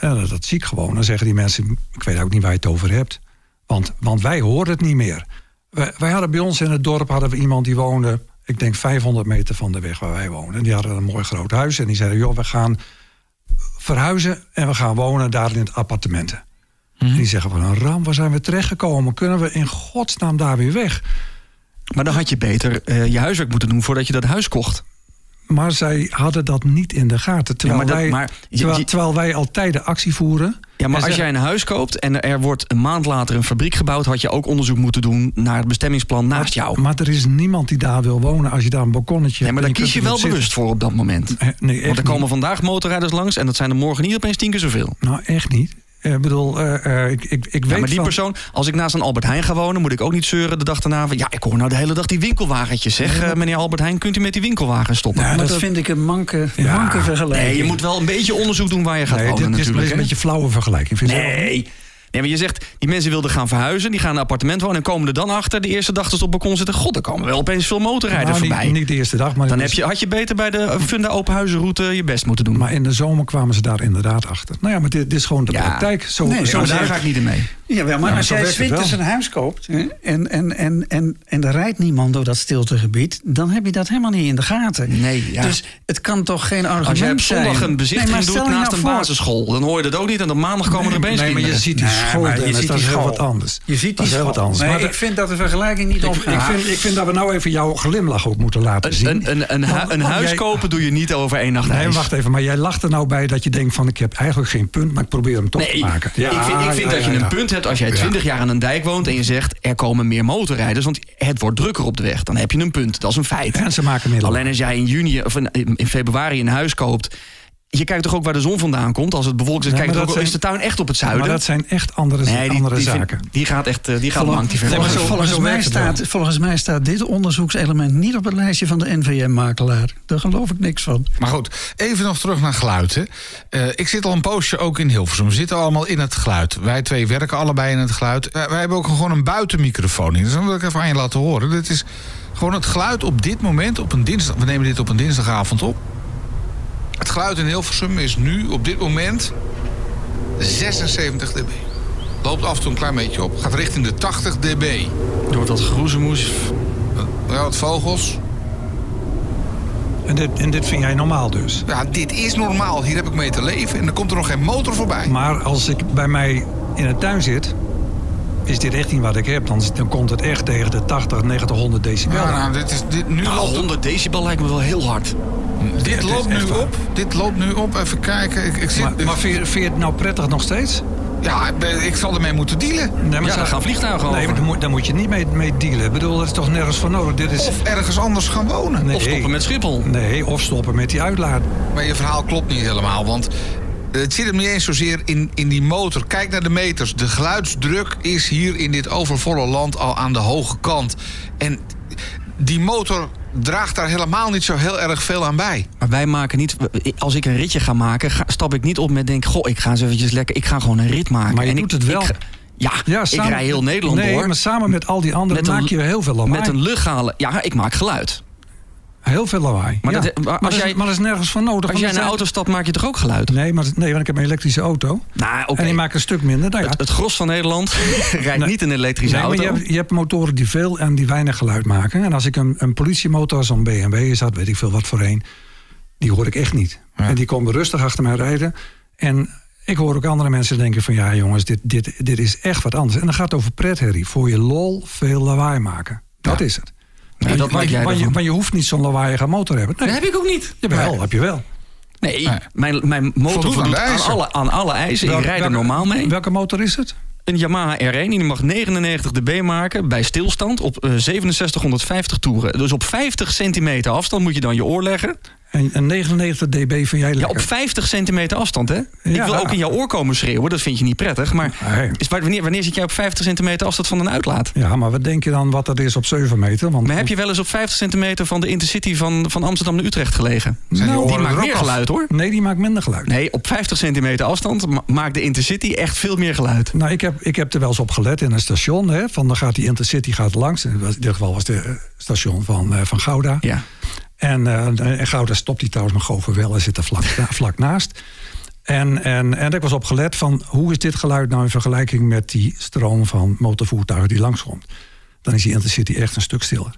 ja, dat, dat zie ik gewoon. Dan zeggen die mensen, ik weet ook niet waar je het over hebt. Want, want wij horen het niet meer. Wij, wij hadden bij ons in het dorp hadden we iemand die woonde... ik denk 500 meter van de weg waar wij wonen. En die hadden een mooi groot huis. En die zeiden, joh, we gaan verhuizen... en we gaan wonen daar in het appartementen. En die zeggen van een ram, waar zijn we terechtgekomen? Kunnen we in godsnaam daar weer weg? Maar dan had je beter eh, je huiswerk moeten doen voordat je dat huis kocht. Maar zij hadden dat niet in de gaten. Terwijl, maar dat- wij, maar je- terwijl, wij al tijden actie voeren. Ja, maar als jij een huis koopt en er wordt een maand later een fabriek gebouwd, had je ook onderzoek moeten doen naar het bestemmingsplan naast jou. Maar er is niemand die daar wil wonen als je daar een balkonnetje Nee, maar hebt daar kies je wel bewust voor op dat moment. Eh, Nee, Want er komen niet. vandaag motorrijders langs en dat zijn er morgen niet opeens tien keer zoveel. Nou, echt niet. Eh, Ik bedoel, eh, eh, ik, ik, ik weet Ja, maar die van- persoon, als ik naast een Albert Heijn ga wonen, moet ik ook niet zeuren de dag daarna van ja, ik hoor nou de hele dag die winkelwagentjes. Zeg, eh, meneer Albert Heijn, kunt u met die winkelwagen stoppen? Nou, Maar dat, vind ik een manke, Ja. manke vergelijking. Nee, je moet wel een beetje onderzoek doen waar je gaat Nee, wonen dit is natuurlijk. een hè? beetje flauwe vergelijking. Vind? Nee. Nee, maar je zegt, die mensen wilden gaan verhuizen, die gaan in een appartement wonen en komen er dan achter de eerste dag dat ze op het balkon zitten. God, er komen wel opeens veel motorrijders Nou, voorbij. Niet, niet de eerste dag, maar, dan heb je, had je beter bij de Funda Openhuizenroute je best moeten doen. maar in de zomer kwamen ze daar inderdaad achter. Nou ja, maar dit, dit is gewoon de Ja. praktijk. Zo, Nee, zo maar daar ga ik niet in mee. Jawel, maar Ja, als jij wel. een huis koopt hè, en, en, en, en, en er rijdt niemand door dat stiltegebied, dan heb je dat helemaal niet in de gaten. Nee, ja. Dus het kan toch geen argument Als jij op zijn. zondag een bezichtiging maar doet je naast nou een voor- basisschool, dan hoor je dat ook niet en op maandag komen er opeens Nee, maar je ziet die Maar je Dennis, ziet dat die is heel school. wat anders. Je ziet dat die is heel wat anders. Nee, Maar ik dat- vind dat de vergelijking niet opgaat. ik, vind, ik vind dat we nou even jouw glimlach ook moeten laten zien. Een, een, een, hu- een huis kopen doe je niet over één nacht Nee, ijs. wacht even. Maar jij lacht er nou bij dat je denkt van... ik heb eigenlijk geen punt, maar ik probeer hem toch Nee, te maken. ik vind, ik vind ja, dat je ja, een ja. punt hebt als jij 20 jaar aan een dijk woont en je zegt er komen meer motorrijders, want het wordt drukker op de weg. Dan heb je een punt. Dat is een feit. En ze maken middelen. Alleen als jij in juni of in, in februari een huis koopt. Je kijkt toch ook waar de zon vandaan komt? Als het bewolkt is, Ja, kijk ook, is de tuin echt op het zuiden? Maar dat zijn echt andere, nee, die, andere die, vind- zaken. die gaat echt eh, die gaat Volgens- lang maar Volgens, zo- volgens zo mij staat, volgens mij staat dit onderzoekselement niet op het lijstje van de NVM-makelaar. Daar geloof ik niks van. Maar goed, even nog terug naar geluid. Eh, ik zit al een poosje ook in Hilversum. We zitten allemaal in het geluid. Wij twee werken allebei in het geluid. Wij, wij hebben ook gewoon een buitenmicrofoon. Dus dat wil ik even aan je laten horen. Dit is gewoon het geluid op dit moment, op een dinsdag. We nemen dit op een dinsdagavond op. Het geluid in Hilversum is nu op dit moment 76 dB. Loopt af en toe een klein beetje op. Gaat richting de 80 dB. Door dat groezemoes. Ja, wat vogels. En dit, en dit vind jij normaal dus. Ja, dit is normaal. Hier heb ik mee te leven. En dan komt er nog geen motor voorbij. Maar als ik bij mij in de tuin zit... is dit echt niet wat ik heb. Dan, dan komt het echt tegen de 80, 90, 100 decibel. Ja, nou, dit is, dit, nu Nou, loopt het 100 decibel lijkt me wel heel hard. Dit loopt nu waar. op. Dit loopt nu op. Even kijken. Ik, ik zit, maar maar vind, je, vind je het nou prettig nog steeds? ja, ik zal ermee moeten dealen. Nee, maar Ja, daar gaan vliegtuigen Nee, over. maar daar moet, daar moet je niet mee, mee dealen. Ik bedoel, dat is toch nergens voor nodig. Dit is... Of ergens anders gaan wonen. Nee, Of stoppen met Schiphol. Nee, of stoppen met die uitlaat. Maar je verhaal klopt niet helemaal. Want het zit hem niet eens zozeer in, in die motor. Kijk naar de meters. De geluidsdruk is hier in dit overvolle land al aan de hoge kant. En die motor draagt daar helemaal niet zo heel erg veel aan bij. Maar wij maken niet. Als ik een ritje ga maken, ga- stap ik niet op met denk, goh, ik ga eens eventjes lekker. Ik ga gewoon een rit maken. Maar je en doet ik, het wel. ik ja, Ja, ik rij heel Nederland nee, door. maar samen met al die anderen Met een- maak je heel veel lawaai. Met een luchthalen. Ja, ik maak geluid. Heel veel lawaai. Maar ja. dat- maar maar, als jij- is, maar dat is nergens voor nodig. Als jij in een auto stapt, maak je toch ook geluid? Nee, maar, nee, want ik heb een elektrische auto. Nou. En die maakt een stuk minder. Nou ja, Het, het gros van Nederland rijdt Nee. niet in een elektrische nee, maar auto. je, hebt, je hebt motoren die veel en die weinig geluid maken. En als ik een, een politiemotor, zo'n BMW is dat, weet ik veel wat voor een, die hoor ik echt niet. Ja. En die komen rustig achter mij rijden. En ik hoor ook andere mensen denken van ja jongens, dit, dit, dit is echt wat anders. En dan gaat het over pretherrie. Voor je lol veel lawaai maken. Dat is het. Nee, Want- dat maak want- jij want je, hoeft niet zo'n lawaaiige motor te hebben. Nee, Dat heb ik ook niet. jawel, heb je wel. Nee, Nee. Mijn, mijn motor Voldoet aan voldoet alle, aan alle eisen. Welke- ik rijd er normaal mee. Welke motor is het? Een Yamaha R1 die mag 99 dB maken bij stilstand op eh, 6750 toeren. Dus op 50 centimeter afstand moet je dan je oor leggen. En, en 99 dB vind jij Ja, op 50 centimeter afstand, hè? Ik wil ook in jouw oor komen schreeuwen, dat vind je niet prettig. Maar Nee. is, wanneer, wanneer zit jij op 50 centimeter afstand van een uitlaat? Ja, maar wat denk je dan wat dat is op 7 meter? Want Maar heb je wel eens op 50 centimeter van de intercity van, van Amsterdam naar Utrecht gelegen? Zijn die die oren maakt er meer af? geluid, hoor. Nee, die maakt minder geluid. Nee, op 50 centimeter afstand ma- maakt de intercity echt veel meer geluid. Nou, ik heb, ik heb er wel eens op gelet in een station. Hè, van dan gaat die Intercity gaat langs. In dit geval was het eh, station van, eh, van Gouda. Ja. En, eh, en Gouda stopt die trouwens, maar Goverwel en zit er vlak, vlak naast. En, en, en ik was op gelet van hoe is dit geluid nou in vergelijking met die stroom van motorvoertuigen die langskomt. Dan is die Intercity echt een stuk stiller.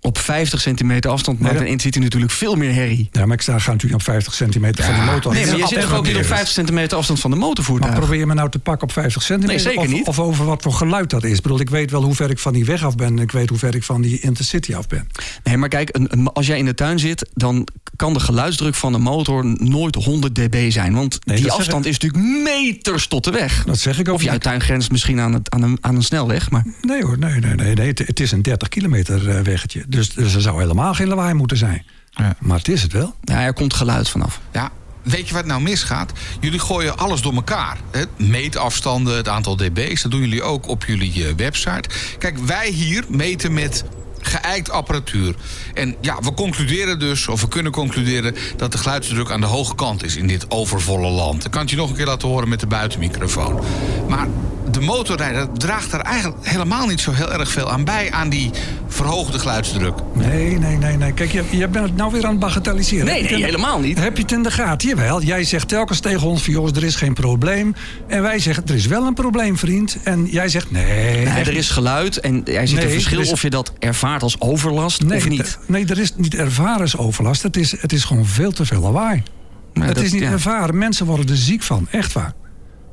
Op 50 centimeter afstand maakt Nee, een intercity natuurlijk veel meer herrie. Ja, maar ik sta, ga natuurlijk op 50 centimeter van die motor. Nee, maar je zit toch ook niet op meer. 50 centimeter afstand van de Maar motorvoertuig? probeer je me nou te pakken op 50 centimeter? Nee, zeker of, niet. Of over wat voor geluid dat is. Ik bedoel, ik weet wel hoe ver ik van die weg af ben. En ik weet hoe ver ik van die Intercity af ben. Nee, maar kijk, een, een- als jij in de tuin zit, dan kan de geluidsdruk van de motor nooit 100 dB zijn. Want Nee, die afstand is natuurlijk meters tot de weg. Dat zeg ik ook Of jouw niet. tuin grenst misschien aan, het, aan, een, aan een snelweg. Maar Nee hoor, nee, nee, nee. nee. Het, het is een 30 kilometer eh, weggetje. Dus, dus er zou helemaal geen lawaai moeten zijn. Ja. Maar het is het wel. ja, er komt geluid vanaf. Ja, weet je wat nou misgaat? Jullie gooien alles door elkaar. hè? Meetafstanden, het aantal dB's, dat doen jullie ook op jullie eh, website. Kijk, wij hier meten met geëikt apparatuur. En ja, we concluderen dus, of we kunnen concluderen... dat de geluidsdruk aan de hoge kant is in dit overvolle land. Ik kan het je nog een keer laten horen met de buitenmicrofoon. Maar de motorrijder draagt er eigenlijk helemaal niet zo heel erg veel aan bij... aan die verhoogde geluidsdruk. Nee, nee, nee, nee. Kijk, je, je bent het nou weer aan het bagatelliseren. Nee, het helemaal niet. Heb je het in de gaten? Jawel. Jij zegt telkens tegen ons van... jongens, er is geen probleem. En wij zeggen, er is wel een probleem, vriend. En jij zegt, nee. Nee, er is geluid en jij ziet Nee, een verschil er is- of je dat ervaart als overlast Nee, of niet. Nee, er is niet ervaren overlast. Het is, het is gewoon veel te veel lawaai. Maar het dat- is niet ja. ervaren. Mensen worden er ziek van. Echt waar.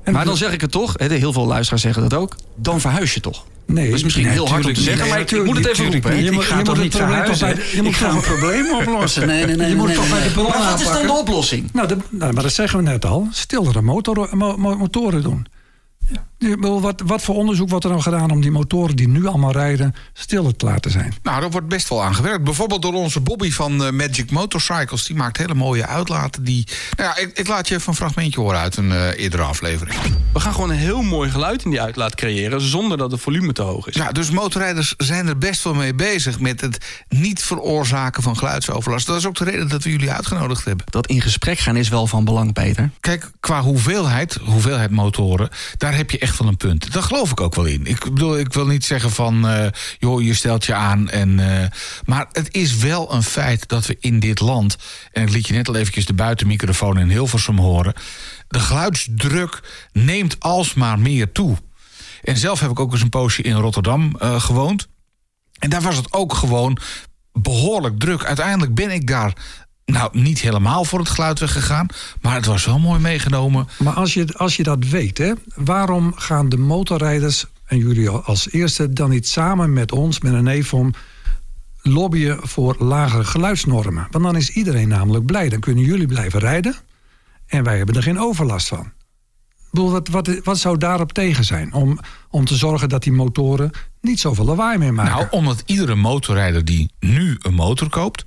En Maar dan zeg ik het toch, hè, heel veel luisteraars zeggen dat ook. Dan verhuis je toch. Nee, dat is misschien nee, heel hard om te zeggen, niet. maar ik, ik moet het even Tuurlijk roepen. niet. Je moet- ik ga je toch moet niet het probleem toch verhuizen? bij je moet een probleem oplossen. Nee, nee, nee. Je moet nee, toch nee, bij de nee. bron Maar wat is dan de oplossing? Nou, de- nou, maar dat zeggen we net al. Stillere motor, mo- mo- motoren doen. Ja. Wat, wat voor onderzoek wordt er nou gedaan om die motoren die nu allemaal rijden stiller te laten zijn? Nou, daar wordt best wel aan gewerkt. Bijvoorbeeld door onze Bobby van eh, Magic Motorcycles. Die maakt hele mooie uitlaten. Die... Nou ja, ik, ik laat je even een fragmentje horen uit een eh, eerdere aflevering. We gaan gewoon een heel mooi geluid in die uitlaat creëren... zonder dat het volume te hoog is. Ja, dus motorrijders zijn er best wel mee bezig... met het niet veroorzaken van geluidsoverlast. Dat is ook de reden dat we jullie uitgenodigd hebben. Dat in gesprek gaan is wel van belang, Peter. Kijk, qua hoeveelheid, hoeveelheid motoren, daar heb je echt wel een punt. Daar geloof ik ook wel in. Ik bedoel, ik wil niet zeggen van, eh, joh, je stelt je aan. En, eh, maar het is wel een feit dat we in dit land, en ik liet je net al eventjes de buitenmicrofoon in Hilversum horen, de geluidsdruk neemt alsmaar meer toe. En zelf heb ik ook eens een poosje in Rotterdam eh, gewoond. En daar was het ook gewoon behoorlijk druk. Uiteindelijk ben ik daar nou niet helemaal voor het geluid weggegaan. Maar het was wel mooi meegenomen. Maar als je, als je dat weet, hè, waarom gaan de motorrijders en jullie als eerste dan niet samen met ons, met een NEFOM, lobbyen voor lagere geluidsnormen? Want dan is iedereen namelijk blij. Dan kunnen jullie blijven rijden en wij hebben er geen overlast van. Ik bedoel, wat, wat, wat zou daarop tegen zijn? Om, om te zorgen dat die motoren niet zoveel lawaai meer maken. Nou, omdat iedere motorrijder die nu een motor koopt,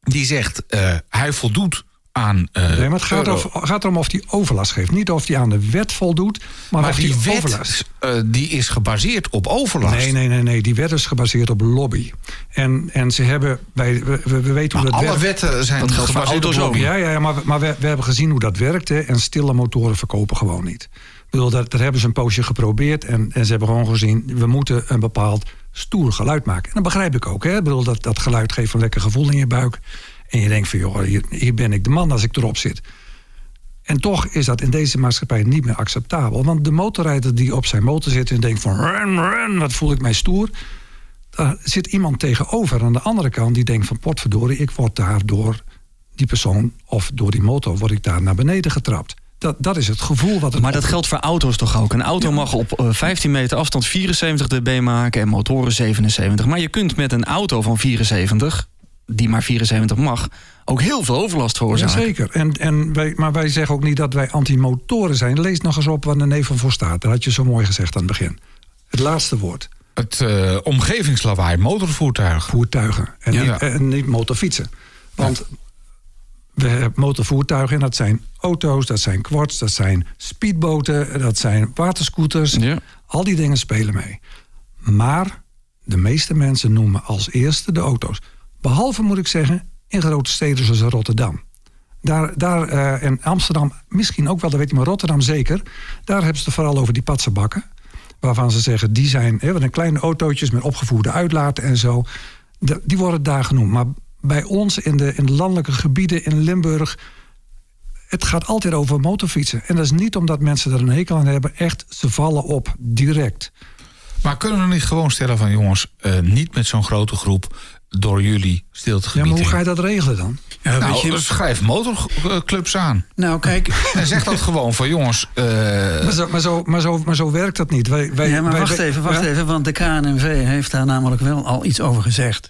die zegt eh, hij voldoet aan. eh, nee, maar het gaat, over, gaat erom of die overlast geeft. Niet of die aan de wet voldoet, maar, Maar of die die wet overlast. eh, die is gebaseerd op overlast. Nee, nee, nee, nee. Die wet is gebaseerd op lobby. En, en ze hebben. Wij, we, we we weten hoe dat alle werkt. wetten zijn Dat geldt voor gebaseerd op auto's lobby. Ja, ja, ja, maar, maar we, we hebben gezien hoe dat werkte. En stille motoren verkopen gewoon niet. Ik bedoel, dat, dat hebben ze een poosje geprobeerd. En, en ze hebben gewoon gezien. We moeten een bepaald stoer geluid maken. En dat begrijp ik ook. Hè? Bedoel, dat, dat geluid geeft een lekker gevoel in je buik. En je denkt van, joh, hier, hier ben ik de man als ik erop zit. En toch is dat in deze maatschappij niet meer acceptabel. Want de motorrijder die op zijn motor zit en denkt van... Run, run, wat voel ik mij stoer. Daar zit iemand tegenover aan de andere kant die denkt van... potverdorie, ik word daar door die persoon of door die motor... word ik daar naar beneden getrapt. Dat, dat is het gevoel wat het Maar dat op- geldt voor auto's toch ook? Een auto mag op eh, 15 meter afstand 74 dB maken en motoren 77. Maar je kunt met een auto van 74, die maar 74 mag, ook heel veel overlast veroorzaken. Jazeker. En, en wij, maar wij zeggen ook niet dat wij anti-motoren zijn. Lees nog eens op wat de nevel voor staat. Dat had je zo mooi gezegd aan het begin. Het laatste woord. Het eh, omgevingslawaai, motorvoertuig. Voertuigen. En, Ja. niet, en niet motorfietsen. Want we hebben motorvoertuigen en dat zijn auto's, dat zijn quads, dat zijn speedboten, dat zijn waterscooters. Ja. Al die dingen spelen mee. Maar de meeste mensen noemen als eerste de auto's. Behalve moet ik zeggen, in grote steden zoals Rotterdam. Daar, daar eh, en Amsterdam misschien ook wel, dat weet je, maar Rotterdam zeker. Daar hebben ze het vooral over die patsenbakken. Waarvan ze zeggen, die zijn hè, wat een kleine autootjes met opgevoerde uitlaten en zo. De- die worden daar genoemd. Maar bij ons in de, in de landelijke gebieden in Limburg. Het gaat altijd over motorfietsen. En dat is niet omdat mensen er een hekel aan hebben. Echt, ze vallen op direct. Maar kunnen we niet gewoon stellen van jongens, eh, niet met zo'n grote groep door jullie stiltegebied. Ja, maar hoe ga je dat regelen dan? Ja, weet Nou, je- schrijf motorclubs aan. nou, kijk. En zeg dat gewoon van jongens. eh, Maar zo, maar zo, maar zo, maar zo werkt dat niet. Wij, wij, ja, maar wij- wacht wij- even, wacht ja? even. Want de KNNV heeft daar namelijk wel al iets over gezegd.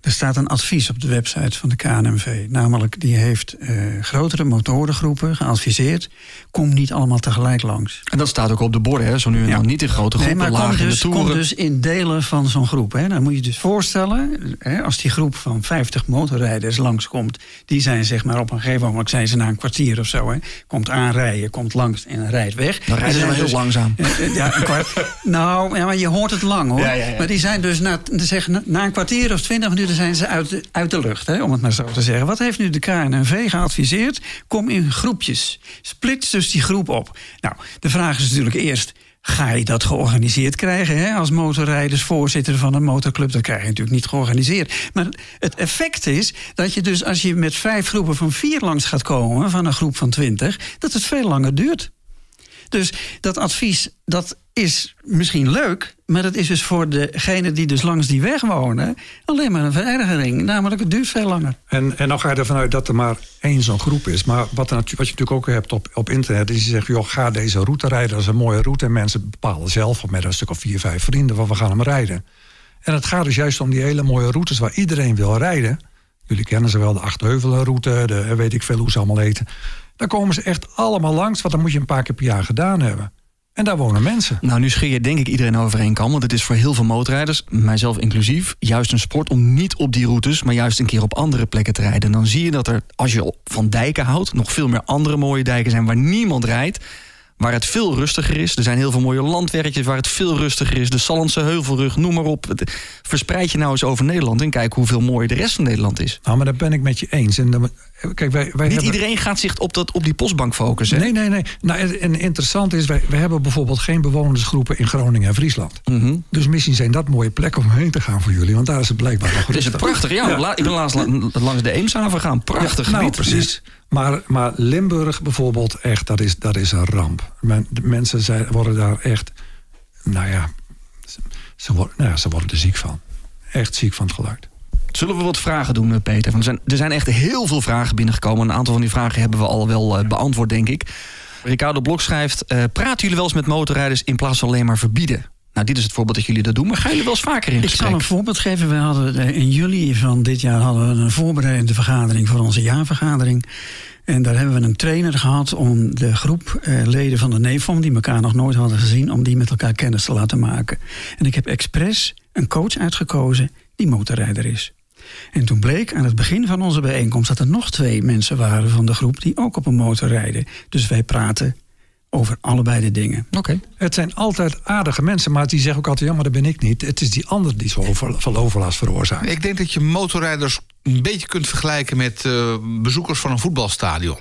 Er staat een advies op de website van de KNMV. Namelijk, die heeft eh, grotere motorengroepen geadviseerd. Kom niet allemaal tegelijk langs. En dat staat ook op de borden, hè? zo nu en Ja. dan niet in grote Nee, groepen, maar in de dus, kom toeren. dus in delen van zo'n groep. Hè. Dan moet je je dus voorstellen, hè, als die groep van 50 motorrijders langskomt... die zijn zeg maar op een gegeven moment, zijn ze na een kwartier of zo... Hè, komt aanrijden, komt langs en rijdt weg. Dan rijden ze wel heel langzaam. Eh, Ja, een kwart. nou, ja, maar je hoort het lang hoor. Ja. Maar die zijn dus na, zeg, na, na een kwartier of twintig minuten zijn ze uit de, uit de lucht, hè, om het maar zo te zeggen. Wat heeft nu de KNNV geadviseerd? Kom in groepjes. Splits dus die groep op. Nou, de vraag is natuurlijk eerst. Ga je dat georganiseerd krijgen hè? als motorrijders, voorzitter van een motorclub? Dat krijg je natuurlijk niet georganiseerd. Maar het effect is dat je dus als je met vijf groepen van vier langs gaat komen, van een groep van twintig, dat het veel langer duurt. Dus dat advies, dat is misschien leuk... maar dat is dus voor degene die dus langs die weg wonen... alleen maar een verergering. Namelijk, het duurt veel langer. En, en dan ga je ervan uit dat er maar één zo'n groep is. Maar wat, wat je natuurlijk ook hebt op, op internet... is je zegt, joh, ga deze route rijden. Dat is een mooie route. En mensen bepalen zelf, met een stuk of vier, vijf vrienden... van we gaan hem rijden. En het gaat dus juist om die hele mooie routes waar iedereen wil rijden. Jullie kennen ze wel, de Achtheuvelenroute, de weet ik veel hoe ze allemaal heten. Daar komen ze echt allemaal langs, want dat moet je een paar keer per jaar gedaan hebben. En daar wonen mensen. Nou, nu scheer je denk ik iedereen over één kam. Want het is voor heel veel motorrijders, mijzelf inclusief, juist een sport om niet op die routes, maar juist een keer op andere plekken te rijden. En dan zie je dat er, als je van dijken houdt, nog veel meer andere mooie dijken zijn waar niemand rijdt. Waar het veel rustiger is. Er zijn heel veel mooie landwerkjes waar het veel rustiger is. De Sallandse Heuvelrug, noem maar op. Verspreid je nou eens over Nederland en kijk hoeveel mooier de rest van Nederland is. Nou, maar daar ben ik met je eens. En dan, kijk, wij, wij Niet hebben... iedereen gaat zich op, dat, op die postbank focussen. hè? Nee, nee, nee. Nou, en, interessant is, wij, wij hebben bijvoorbeeld geen bewonersgroepen in Groningen en Friesland. Mhm. Dus misschien zijn dat mooie plekken om heen te gaan voor jullie. Want daar is het blijkbaar nog Het is prachtig, ja. la- Ik ben laatst la- langs de Eemshaven gegaan. Prachtig Ja, nou, gebied. precies. Maar, maar Limburg bijvoorbeeld, echt, dat is, dat is een ramp. Men, de mensen zijn, worden daar echt, nou ja, ze, worden, nou ja, ze worden er ziek van. Echt ziek van het geluid. Zullen we wat vragen doen, eh, Peter? Want er zijn, er zijn echt heel veel vragen binnengekomen. Een aantal van die vragen hebben we al wel eh, beantwoord, denk ik. Ricardo Blok schrijft... eh, praten jullie wel eens met motorrijders in plaats van alleen maar verbieden? Nou, dit is het voorbeeld dat jullie dat doen. Maar gaan jullie wel eens vaker in Ik gesprek? zal een voorbeeld geven. We hadden eh, in juli van dit jaar hadden we een voorbereidende vergadering voor onze jaarvergadering. En daar hebben we een trainer gehad om de groep eh, leden van de NEFOM, die elkaar nog nooit hadden gezien, om die met elkaar kennis te laten maken. En ik heb expres een coach uitgekozen die motorrijder is. En toen bleek aan het begin van onze bijeenkomst dat er nog twee mensen waren van de groep die ook op een motor rijden. Dus wij praten over allebei de dingen. Oké. Het zijn altijd aardige mensen, maar die zeggen ook altijd... ja, maar dat ben ik niet. Het is die ander die zo over, van overlast veroorzaakt. Ik denk dat je motorrijders een beetje kunt vergelijken met eh, bezoekers van een voetbalstadion.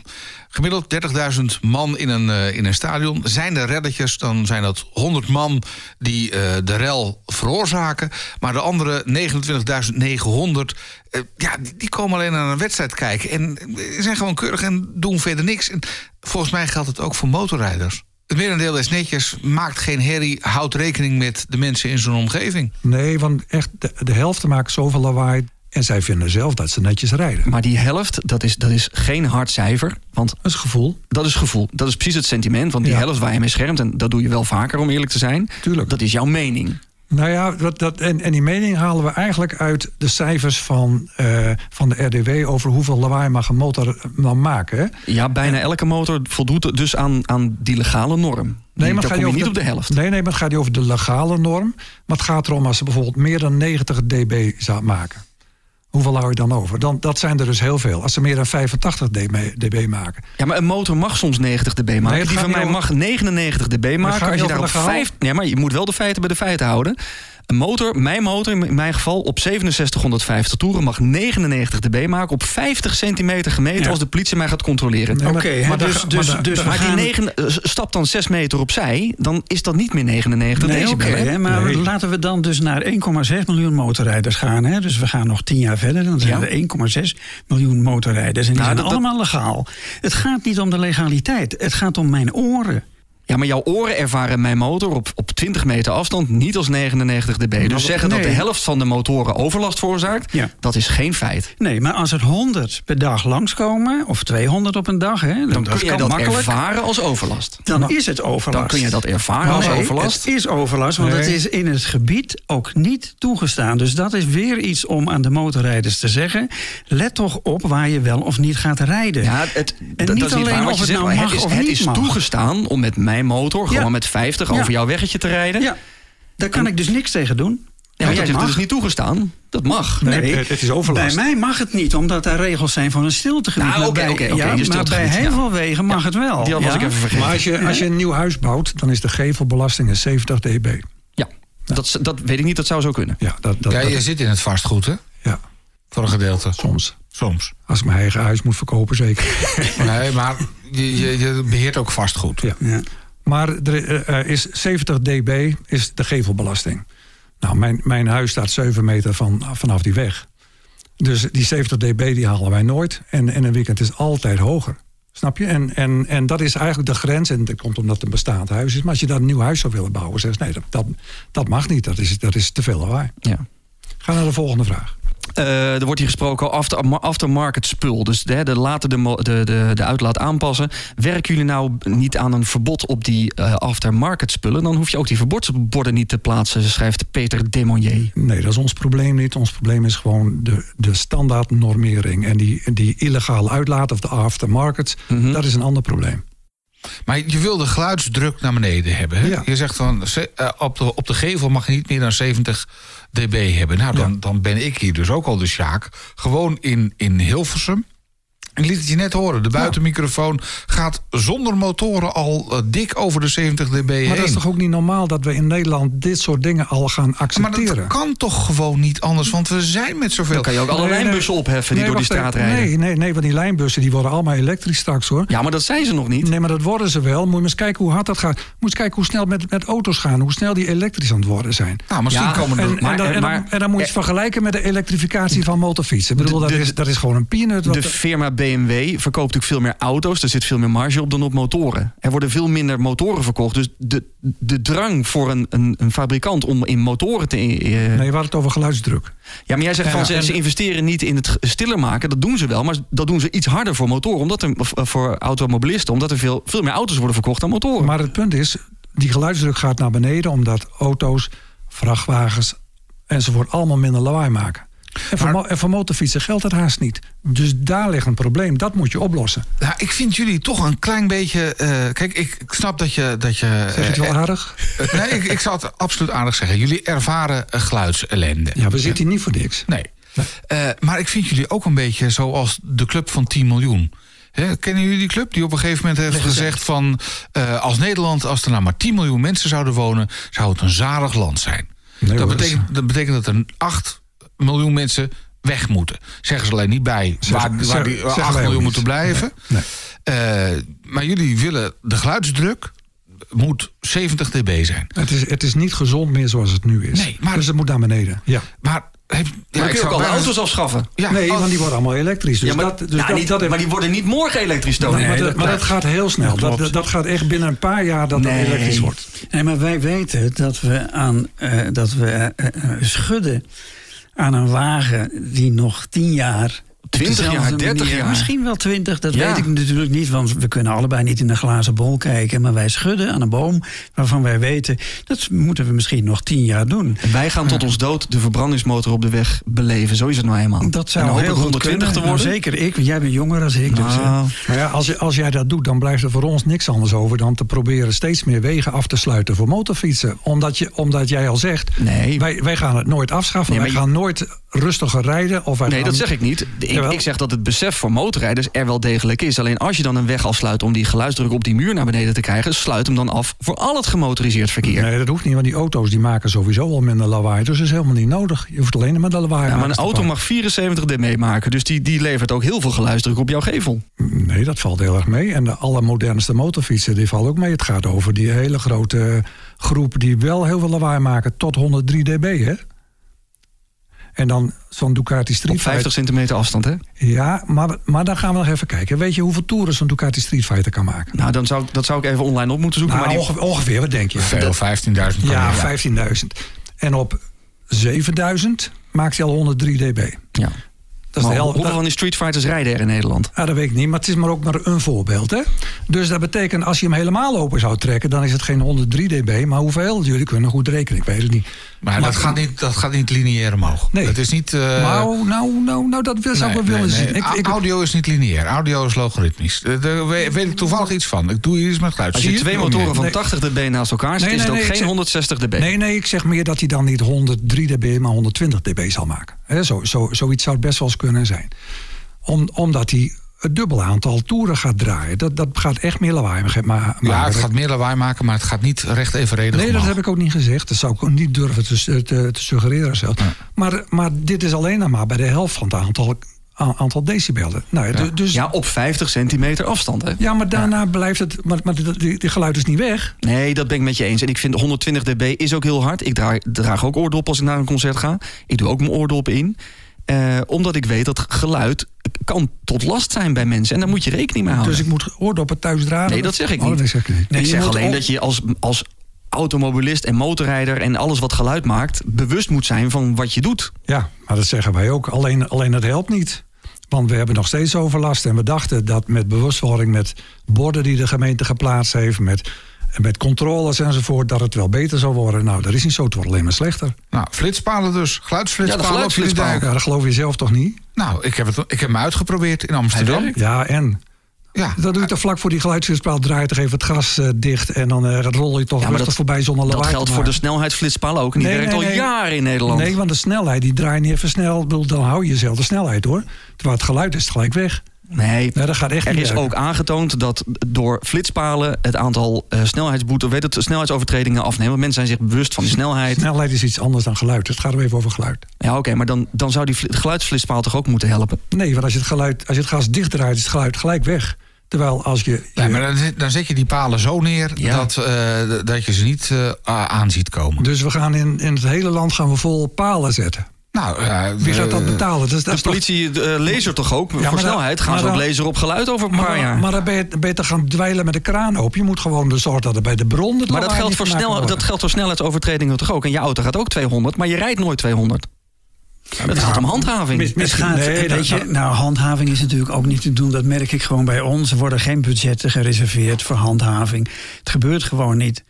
Gemiddeld 30.000 man in een, eh, in een stadion. Zijn er reddetjes, dan zijn dat 100 man die eh, de rel veroorzaken. Maar de andere 29.900, eh, ja, die, die komen alleen naar een wedstrijd kijken. En zijn gewoon keurig en doen verder niks. En volgens mij geldt het ook voor motorrijders. Het merendeel is netjes, maakt geen herrie, houdt rekening met de mensen in zijn omgeving. Nee, want echt, de, de helft maakt zoveel lawaai. En zij vinden zelf dat ze netjes rijden. Maar die helft, dat is, dat is geen hard cijfer. Want Dat is gevoel. dat is gevoel. Dat is precies het sentiment. Want die Ja. helft waar je mee schermt... en dat doe je wel vaker om eerlijk te zijn... Tuurlijk. dat is jouw mening. Nou ja, dat, dat, en, en die mening halen we eigenlijk uit de cijfers van, eh, van de RDW... over hoeveel lawaai mag een motor eh, dan maken. Hè? Ja, bijna elke motor voldoet dus aan, aan die legale norm. Nee, maar gaat je niet niet op de helft. Nee, nee, maar het gaat niet over de legale norm. Maar het gaat erom als ze bijvoorbeeld meer dan 90 dB zou maken. Hoeveel hou je dan over? Dan, dat zijn er dus heel veel. Als ze meer dan 85 dB, maken. Ja, maar een motor mag soms 90 dB maken. het die van mij over- mag 99 dB maken. Als je daar op legaal. 5... Ja, maar je moet wel de feiten bij de feiten houden. Een motor, mijn motor in mijn geval, op 6750 toeren... mag 99 dB maken op 50 centimeter gemeten... Ja. als de politie mij gaat controleren. Nee, Oké, maar dus, dus, maar dus die gaan- 9, eh, stap dan 6 meter opzij, dan is dat niet meer 99 Nee, decibel. oké, hè? maar Nee. laten we dan dus naar 1,6 miljoen motorrijders gaan. Hè? Dus we gaan nog 10 jaar verder. Dan zijn Ja. er 1,6 miljoen motorrijders. En die Nou, zijn dat- allemaal legaal. Het gaat niet om de legaliteit. Het gaat om mijn oren. Ja, maar jouw oren ervaren mijn motor op, op 20 meter afstand niet als 99 dB. Dus zeggen dat de helft van de motoren overlast veroorzaakt, Ja. dat is geen feit. Nee, maar als er 100 per dag langskomen, of 200 op een dag, hè, dan, Dan kun kan dat makkelijk. ervaren als overlast. Dan is het overlast. Dan kun je dat ervaren als Nee, overlast. Het is overlast, want Nee. het is in het gebied ook niet toegestaan. Dus dat is weer iets om aan de motorrijders te zeggen. Let toch op waar je wel of niet gaat rijden. Ja, het, En niet is alleen waar wat of je het zegt, nou mag het is, of het niet is mag. toegestaan om met mijn motor, gewoon Ja. met 50, Ja. over jouw weggetje te rijden. Ja, daar kan ik dus niks tegen doen. Ja, maar jij dat zegt het mag. is niet toegestaan. Dat mag. Nee, het- het is overlast. Bij mij mag het niet, omdat er regels zijn voor een stiltegebied. Nou, oké, oké, ja, die maar bij heel ja. veel wegen mag het wel. Die was ja? ik even vergeten. Maar als je, als je een nieuw huis bouwt, dan is de gevelbelasting is 70 dB. Ja, dat, dat weet ik niet, dat zou zo kunnen. Ja, dat, dat, Ja, dat- je zit in het vastgoed, hè? ja, Voor een gedeelte. soms. Soms. Als ik mijn eigen huis moet verkopen, zeker. Nee, maar je, je, je beheert ook vastgoed. Ja. Maar er eh, is 70 dB is de gevelbelasting. Nou, mijn, mijn huis staat 7 meter van, vanaf die weg. Dus die 70 dB die halen wij nooit. En in een weekend is altijd hoger. Snap je? En, en, en dat is eigenlijk de grens. En dat komt omdat het een bestaand huis is. Maar als je daar een nieuw huis zou willen bouwen, zeg je, nee, dat, dat, dat mag niet. Dat is, dat is te veel lawaai. Ja. Ga naar de volgende vraag. Eh, er wordt hier gesproken over after, aftermarket spul. Dus de, de, laten de, de, de, de uitlaat aanpassen. Werken jullie nou niet aan een verbod op die eh, aftermarket spullen? Dan hoef je ook die verbodsborden niet te plaatsen, schrijft Peter Demonier. Nee, dat is ons probleem niet. Ons probleem is gewoon de, de standaard normering. En die, die illegale uitlaat of de aftermarket, Mhm. dat is een ander probleem. Maar je wil de geluidsdruk naar beneden hebben. Hè? Ja. Je zegt van eh, op, de, op de gevel mag je niet meer dan 70 dB hebben. Nou, dan, Ja. dan ben ik hier dus ook al de Sjaak. Gewoon in, in Hilversum. Ik liet het je net horen. De buitenmicrofoon gaat zonder motoren al eh, dik over de 70 dB heen. Maar dat is toch ook niet normaal dat we in Nederland dit soort dingen al gaan Maar accepteren? dat kan toch gewoon niet anders, want we zijn met zoveel. Dan kan je ook alle Nee, nee. lijnbussen opheffen die Nee, door die straat even. rijden. Nee, nee, nee, want die lijnbussen die worden allemaal elektrisch straks hoor. Ja, maar dat zijn ze nog niet. Nee, maar dat worden ze wel. Moet je maar eens kijken hoe hard dat gaat. Moet je eens kijken hoe snel met, met auto's gaan. Hoe snel die elektrisch aan het worden zijn. Nou, misschien Ja, komen er. En, en, Maar- dan, en, dan, maar- en dan moet je het vergelijken met de elektrificatie van motorfietsen. Ik bedoel, dat, de- is, dat is gewoon een peanut. wat- De firma BMW verkoopt natuurlijk veel meer auto's. Er zit veel meer marge op dan op motoren. Er worden veel minder motoren verkocht. Dus de, de drang voor een, een, een fabrikant om in motoren te... eh, Nee, we hadden het over geluidsdruk. Ja, maar jij zegt van Ja, ze, ze investeren niet in het stiller maken. Dat doen ze wel, maar dat doen ze iets harder voor motoren. Omdat er, eh, voor automobilisten. Omdat er veel, veel meer auto's worden verkocht dan motoren. Maar het punt is, die geluidsdruk gaat naar beneden... omdat auto's, vrachtwagens enzovoort allemaal minder lawaai maken. En voor, en voor motorfietsen geldt dat haast niet. Dus daar ligt een probleem. Dat moet je oplossen. Nou, ik vind jullie toch een klein beetje. eh, kijk, ik, ik snap dat je. Dat je Zeg je het wel eh, aardig? eh, nee, ik, ik zou het absoluut aardig zeggen. Jullie ervaren eh, geluidsellende. Ja, we zitten hier niet voor niks. Nee. Eh, maar ik vind jullie ook een beetje zoals de club van 10 miljoen. Kennen jullie die club die op een gegeven moment heeft gezegd van... eh, als Nederland, als er nou maar 10 miljoen mensen zouden wonen... zou het een zalig land zijn. Nee, dat, betekent, dat betekent dat er 8 miljoen mensen weg moeten. Zeggen ze alleen niet bij waar, waar die zeggen 8 wij ook miljoen niet. moeten blijven. Nee. Eh, maar jullie willen de geluidsdruk moet 70 dB zijn. Het is, het is niet gezond meer zoals het nu is. Nee, maar- Dus het moet naar beneden. Ja. Maar, heb, Maar ja, dan kun je zou ook alle bijna- auto's afschaffen. Ja, nee, want die worden allemaal elektrisch. Dus ja, maar, dat, dus nou, dat, niet, dat heeft- maar die worden niet morgen elektrisch maar, Nee, dat maar dat gaat heel snel. Dat Dat, gaat echt binnen een paar jaar dat Nee. elektrisch wordt. Nee, maar wij weten dat we, aan, eh, dat we eh, schudden aan een wagen die nog tien jaar. Op 20 jaar, dezelfde 30 manier- jaar. Misschien wel 20, dat Ja. weet ik natuurlijk niet. Want we kunnen allebei niet in een glazen bol kijken. Maar wij schudden aan een boom waarvan wij weten. dat moeten we misschien nog 10 jaar doen. En wij gaan tot ons dood de verbrandingsmotor op de weg beleven. Zo is het nou eenmaal. Dat zou heel ik goed 120 kunnen. te worden. Nou, zeker ik, want jij bent jonger dan ik. Dus, eh, Nou, Maar ja, als, als jij dat doet, dan blijft er voor ons niks anders over dan te proberen steeds meer wegen af te sluiten voor motorfietsen. Omdat, je, omdat jij al zegt, Nee. wij, wij gaan het nooit afschaffen. Nee, wij gaan nooit rustiger rijden. Of wij Nee, gaan- dat zeg ik niet. Ik, Ik zeg dat het besef voor motorrijders er wel degelijk is. Alleen als je dan een weg afsluit om die geluidsdruk op die muur naar beneden te krijgen, sluit hem dan af voor al het gemotoriseerd verkeer. Nee, dat hoeft niet, want die auto's die maken sowieso al minder lawaai. Dus dat is helemaal niet nodig. Je hoeft alleen maar de lawaai Ja, maar een auto pakken. mag 74 dB maken, dus die, die levert ook heel veel geluidsdruk op jouw gevel. Nee, dat valt heel erg mee. En de allermodernste motorfietsen, die vallen ook mee. Het gaat over die hele grote groep die wel heel veel lawaai maken tot 103 dB, hè? En dan zo'n Ducati Street Op 50 Fighter. centimeter afstand, hè? Ja, maar, maar dan gaan we nog even kijken. Weet je hoeveel toeren zo'n Ducati Street Fighter kan maken? Nou, dan zou, ik- dat zou ik even online op moeten zoeken. Nou, maar die, onge- ongeveer, wat denk je? Veel, 15.000 Ja, ja. 15.000. En op 7.000 maakt hij al 103 dB. ja. Dat is Maar de hel- hoeveel van die Street Fighters rijden er in Nederland? Ja, dat weet ik niet, maar het is maar ook maar een voorbeeld. Hè? Dus dat betekent, als je hem helemaal open zou trekken... dan is het geen 103 dB, maar hoeveel? Jullie kunnen goed rekenen, ik weet het niet. Maar dat gaat, niet, dat gaat niet lineair omhoog. Nee. Het is niet... eh, nou, nou, nou, nou, dat wil- zou ik wel willen nee, zien. Ik, A- ik, Audio is niet lineair. Audio is logaritmisch. Daar weet weet ik toevallig iets van. Ik doe hier iets met geluid. Als je twee motoren van Nee. 80 dB naast elkaar zet, Nee, is het nee, ook nee, ik geen zeg- 160 dB. nee, nee, ik zeg meer dat hij dan niet 103 dB, maar 120 dB zal maken. Hè, zo, zo, zoiets zou het best wel eens kunnen zijn. Om, omdat hij het dubbele aantal toeren gaat draaien. Dat, dat gaat echt meer lawaai ma- maken. Ja, het gaat meer lawaai maken, maar het gaat niet recht evenredig Nee, dat heb ik ook niet gezegd. Dat zou ik ook niet durven te, te, te suggereren zelf. Maar, maar dit is alleen nog maar bij de helft van het aantal, aantal decibellen. Nou, ja, du- dus, ja. Ja, op 50 centimeter afstand, hè? maar daarna blijft het... Maar, maar die, die, die geluid is niet weg. Nee, dat ben ik met je eens. En ik vind 120 dB is ook heel hard. Ik draag, draag ook oordoppen als ik naar een concert ga. Ik doe ook mijn oordoppen in. Eh, omdat ik weet dat geluid kan tot last zijn bij mensen. En daar moet je rekening mee houden. Dus ik moet oordoppen thuis dragen. Nee, dat zeg ik Oh, niet. dat zeg ik niet. ik zeg alleen dat je als, als automobilist en motorrijder... en alles wat geluid maakt, bewust moet zijn van wat je doet. Ja, maar dat zeggen wij ook. Alleen, alleen het helpt niet. Want we hebben nog steeds overlast. En we dachten dat met bewustwording, met borden die de gemeente geplaatst heeft... met, met controles enzovoort, dat het wel beter zou worden. Nou, dat is niet zo. Het wordt alleen maar slechter. Nou, flitspalen dus. Geluidsflitspalen Ja, de geluidsflitspalen. Ja, dat geloof je zelf toch niet? Nou, ik heb, het, ik heb hem uitgeprobeerd in Amsterdam. Ja, en? Ja, Dat doe je toch vlak voor die geluidsflitspaal, draai je toch even het gas eh, dicht... en dan eh, rol je toch Ja, dat, voorbij zonder lawaai dat geldt voor de snelheidsflitspaal ook. En die Nee, werkt nee, al nee. jaren in Nederland. Nee, want de snelheid, die draai je niet even snel. Dan hou je dezelfde snelheid hoor. Terwijl het geluid is gelijk weg. Nee, Nee, dat gaat echt er niet is werken. ook aangetoond dat door flitspalen het aantal eh, snelheidsboeten, weet het, snelheidsovertredingen afnemen. Want mensen zijn zich bewust van die snelheid. Snelheid is iets anders dan geluid. Het gaat er even over geluid. Ja, oké, maar dan, dan zou die fli- geluidsflitspaal toch ook moeten helpen? Nee, want als je het, geluid, als je het gas dicht draait, is het geluid gelijk weg. Terwijl als je... Nee, je- maar dan, zet- dan zet je die palen zo neer Ja. dat, eh, dat je ze niet eh, a- aan ziet komen. Dus we gaan in, in het hele land gaan we vol palen zetten. Nou, ja, Wie gaat dat eh, betalen? Dus dat De is toch- politie uh, laser toch ook? voor snelheid gaan ze ook laser op geluid over een paar Maar, jaar. maar dan ben je beter gaan dweilen met de kraan open. Je moet gewoon de zorgen dat er bij de bron... Maar dat geldt, voor snel, dat geldt voor snelheidsovertredingen toch ook? En je auto gaat ook 200, maar je rijdt nooit 200. Het gaat om handhaving. mis- gaat, nee, weet dat- je, nou, handhaving is natuurlijk ook niet te doen. Dat merk ik gewoon bij ons. Er worden geen budgetten gereserveerd voor handhaving. Het gebeurt gewoon niet.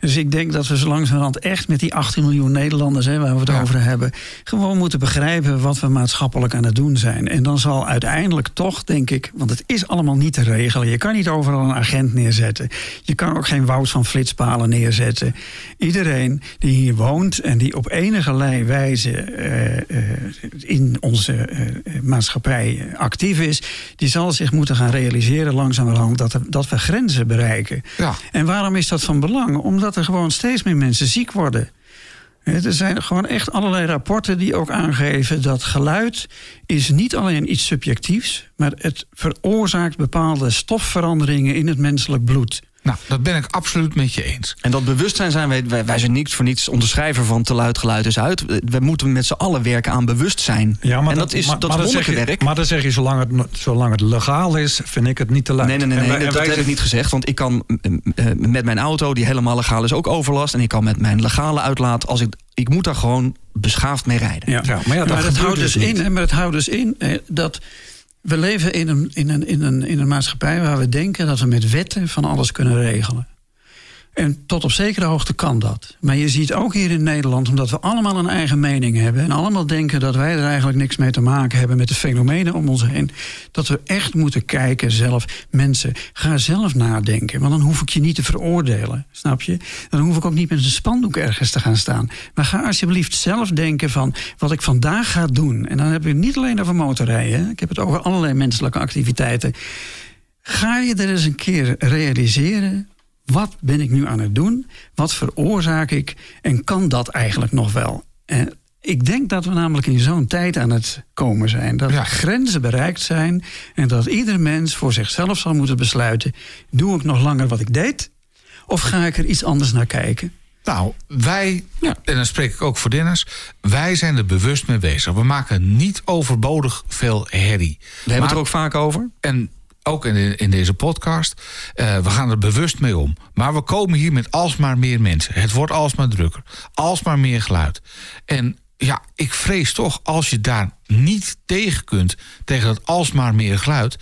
Dus ik denk dat we zo langzamerhand echt met die 18 miljoen Nederlanders... Hè, waar we het Ja. over hebben... gewoon moeten begrijpen wat we maatschappelijk aan het doen zijn. En dan zal uiteindelijk toch, denk ik... want het is allemaal niet te regelen. Je kan niet overal een agent neerzetten. Je kan ook geen woud van flitspalen neerzetten. Iedereen die hier woont en die op enige wijze... eh, eh, in onze eh, maatschappij eh, actief is... die zal zich moeten gaan realiseren langzamerhand... dat, er- dat we grenzen bereiken. Ja. En waarom is dat van belang? Omdat er gewoon steeds meer mensen ziek worden. Er zijn gewoon echt allerlei rapporten die ook aangeven dat geluid is niet alleen iets subjectiefs, maar het veroorzaakt bepaalde stofveranderingen in het menselijk bloed. Nou, dat ben ik absoluut met je eens. En dat bewustzijn zijn wij, wij, wij zijn niks voor niets onderschrijver van te luid geluid is uit. We moeten met z'n allen werken aan bewustzijn. Ja, maar en dat, is maar- dat maar zeg je- monnikenwerk. Maar dan zeg je, zolang het, zolang het legaal is, vind ik het niet te luid. Nee, nee, nee, En nee wij- en dat, dat heb ik niet gezegd. Want ik kan eh, met mijn auto, die helemaal legaal is, ook overlast. En ik kan met mijn legale uitlaat, als ik, ik moet daar gewoon beschaafd mee rijden. Ja, maar ja, dat maar het gebeurt houdt dus dus in, hè, maar het houdt dus in hè, dat we leven in een, in, een, in, een, in een maatschappij waar we denken dat we met wetten van alles kunnen regelen. En tot op zekere hoogte kan dat. Maar je ziet ook hier in Nederland, omdat we allemaal een eigen mening hebben. en allemaal denken dat wij er eigenlijk niks mee te maken hebben met de fenomenen om ons heen. dat we echt moeten kijken zelf. Mensen, ga zelf nadenken. Want dan hoef ik je niet te veroordelen. Snap je? Dan hoef ik ook niet met een spandoek ergens te gaan staan. Maar ga alsjeblieft zelf denken van wat ik vandaag ga doen. En dan heb ik het niet alleen over motorrijden. Ik heb het over allerlei menselijke activiteiten. Ga je er eens een keer realiseren. Wat ben ik nu aan het doen? Wat veroorzaak ik? En kan dat eigenlijk nog wel? En ik denk dat we namelijk in zo'n tijd aan het komen zijn. Dat Ja. grenzen bereikt zijn. En dat ieder mens voor zichzelf zal moeten besluiten. Doe ik nog langer wat ik deed? Of ga ik er iets anders naar kijken? Nou, wij, en dan spreek ik ook voor Dennis... wij zijn er bewust mee bezig. We maken niet overbodig veel herrie. We hebben Maar- het er ook vaak over. En ook in, in deze podcast. eh, we gaan er bewust mee om. Maar we komen hier met alsmaar meer mensen. Het wordt alsmaar drukker. Alsmaar meer geluid. En ja, ik vrees toch, als je daar niet tegen kunt... tegen dat alsmaar meer geluid...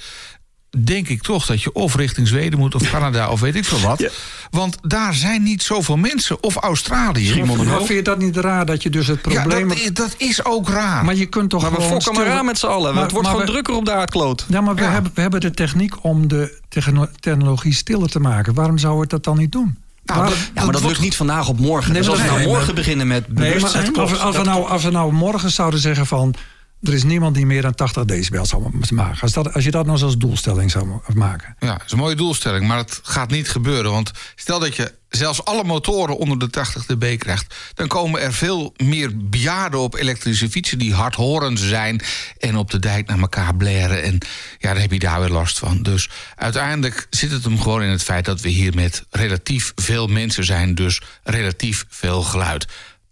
denk ik toch dat je of richting Zweden moet... of Canada of weet ik veel wat. Want daar zijn niet zoveel mensen. Of Australië. Maar vind je dat niet raar dat je dus het Ja, probleem... dat, is, dat is ook raar. Maar je kunt toch Maar we gewoon met z'n allen. Maar- het wordt gewoon we- drukker op de aardkloot. Ja, maar we, Hebben, we hebben de techniek om de techno- technologie stiller te maken. Waarom zou het dat dan niet doen? Nou, Waar- dat- Ja, maar dat lukt niet vandaag op morgen. Nee, dus maar als we dat- nou morgen beginnen met Nee, maar bewustzijn... als, als, we nou, als we nou morgen zouden zeggen van... er is niemand die meer dan 80 decibel zou maken. Als, dat, als je dat nou als doelstelling zou ma- maken. Ja, dat is een mooie doelstelling, maar het gaat niet gebeuren. Want stel dat je zelfs alle motoren onder de 80 dB krijgt... dan komen er veel meer bejaarden op elektrische fietsen... die hardhorend zijn en op de dijk naar elkaar blaren. En ja, dan heb je daar weer last van. Dus uiteindelijk zit het hem gewoon in het feit... dat we hier met relatief veel mensen zijn, dus relatief veel geluid.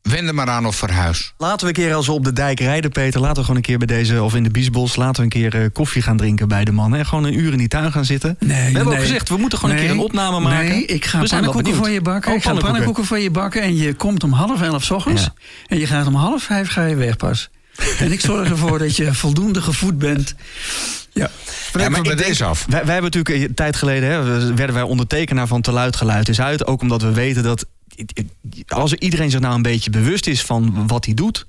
Wend er maar aan of verhuis. Laten we een keer als we op de dijk rijden, Peter. Laten we gewoon een keer bij deze, of in de Biesbos... laten we een keer eh, koffie gaan drinken bij de man. Hè? Gewoon een uur in die tuin gaan zitten. Nee, we hebben ook gezegd, we moeten gewoon een keer een opname maken. Nee, ik ga we zijn wel pannenkoeken voor je bakken. Oh, ik ga pannenkoeken voor je bakken. En je komt om half elf 's ochtends. Ja. En je gaat om half vijf ga je weg pas. En ik zorg ervoor dat je voldoende gevoed bent. Ja. Spreken maar bij deze af. Wij, wij hebben natuurlijk een tijd geleden, hè, we- werden wij ondertekenaar van Te Luid Geluid is uit. Ook omdat we weten dat als er iedereen zich nou een beetje bewust is van wat hij doet.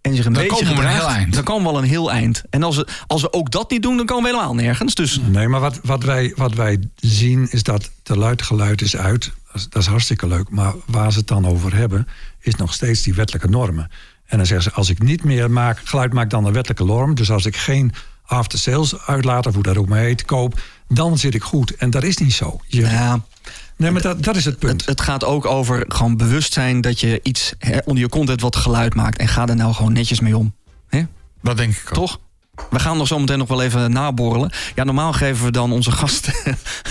En zich een Dan beetje komen we een heel eind. Dan komen we al een heel eind. En als we, als we ook dat niet doen, dan komen we helemaal nergens. Dus Nee, maar wat, wat, wij, wat wij zien is dat te luid geluid is uit. Dat is, dat is hartstikke leuk. Maar waar ze het dan over hebben, is nog steeds die wettelijke normen. En dan zeggen ze, als ik niet meer maak, geluid maak dan een wettelijke norm. Dus als ik geen after-sales uitlaat, of hoe dat ook maar heet, koop... dan zit ik goed. En dat is niet zo. Je, ja, nee, maar dat, dat is het punt. het, het gaat ook over gewoon bewust zijn dat je iets hè, onder je kont hebt wat geluid maakt. En ga er nou gewoon netjes mee om. Hè? Dat denk ik ook. Toch? We gaan nog zometeen nog wel even naborrelen. Ja, normaal geven we dan onze gasten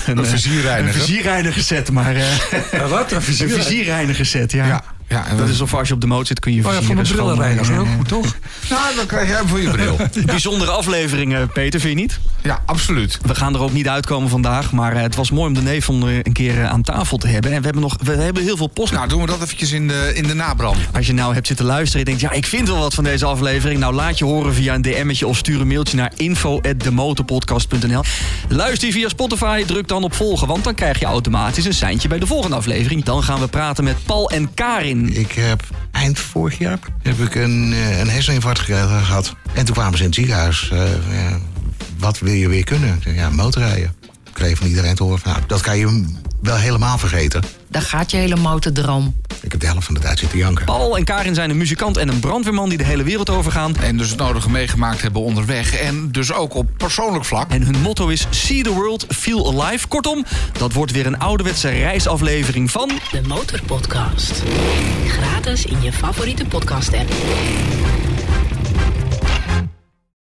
een, eh, vizierreiniger. Een vizierreiniger set, maar... eh, wat? Een een vizierreiniger set, ja. Ja, ja, en Dat we- is of als je op de moot zit kun je Oh ja, voor mijn brillenreiniger schoonmaken. ook goed, toch? Nou, dan krijg jij hem voor je bril. Bijzondere afleveringen, Peter, vind je niet? Ja, absoluut. We gaan er ook niet uitkomen vandaag, maar eh, het was mooi om de neef een keer eh, aan tafel te hebben. En we hebben nog we hebben heel veel post. Nou, doen we dat eventjes in de, in de nabrand. Als je nou hebt zitten luisteren en je denkt, ja, ik vind wel wat van deze aflevering. Nou, laat je horen via een DM'tje of stuur een mailtje naar info.demotorpodcast.nl. Luister je via Spotify, druk dan op volgen, want dan krijg je automatisch een seintje bij de volgende aflevering. Dan gaan we praten met Paul en Karin. Ik heb eind vorig jaar heb ik een, eh, een herseninfarct ge- gehad. En toen kwamen ze in het ziekenhuis. eh, ja, wat wil je weer kunnen? Ja, motorrijden. Ik kreeg van iedereen te horen van, nou, dat kan je wel helemaal vergeten. Daar gaat je hele motordroom. Ik heb de helft van de tijd zitten janken. Paul en Karin zijn een muzikant en een brandweerman die de hele wereld overgaan. En dus het nodige meegemaakt hebben onderweg. En dus ook op persoonlijk vlak. En hun motto is See the world, feel alive. Kortom, dat wordt weer een ouderwetse reisaflevering van... De Motorpodcast. Gratis in je favoriete podcast app.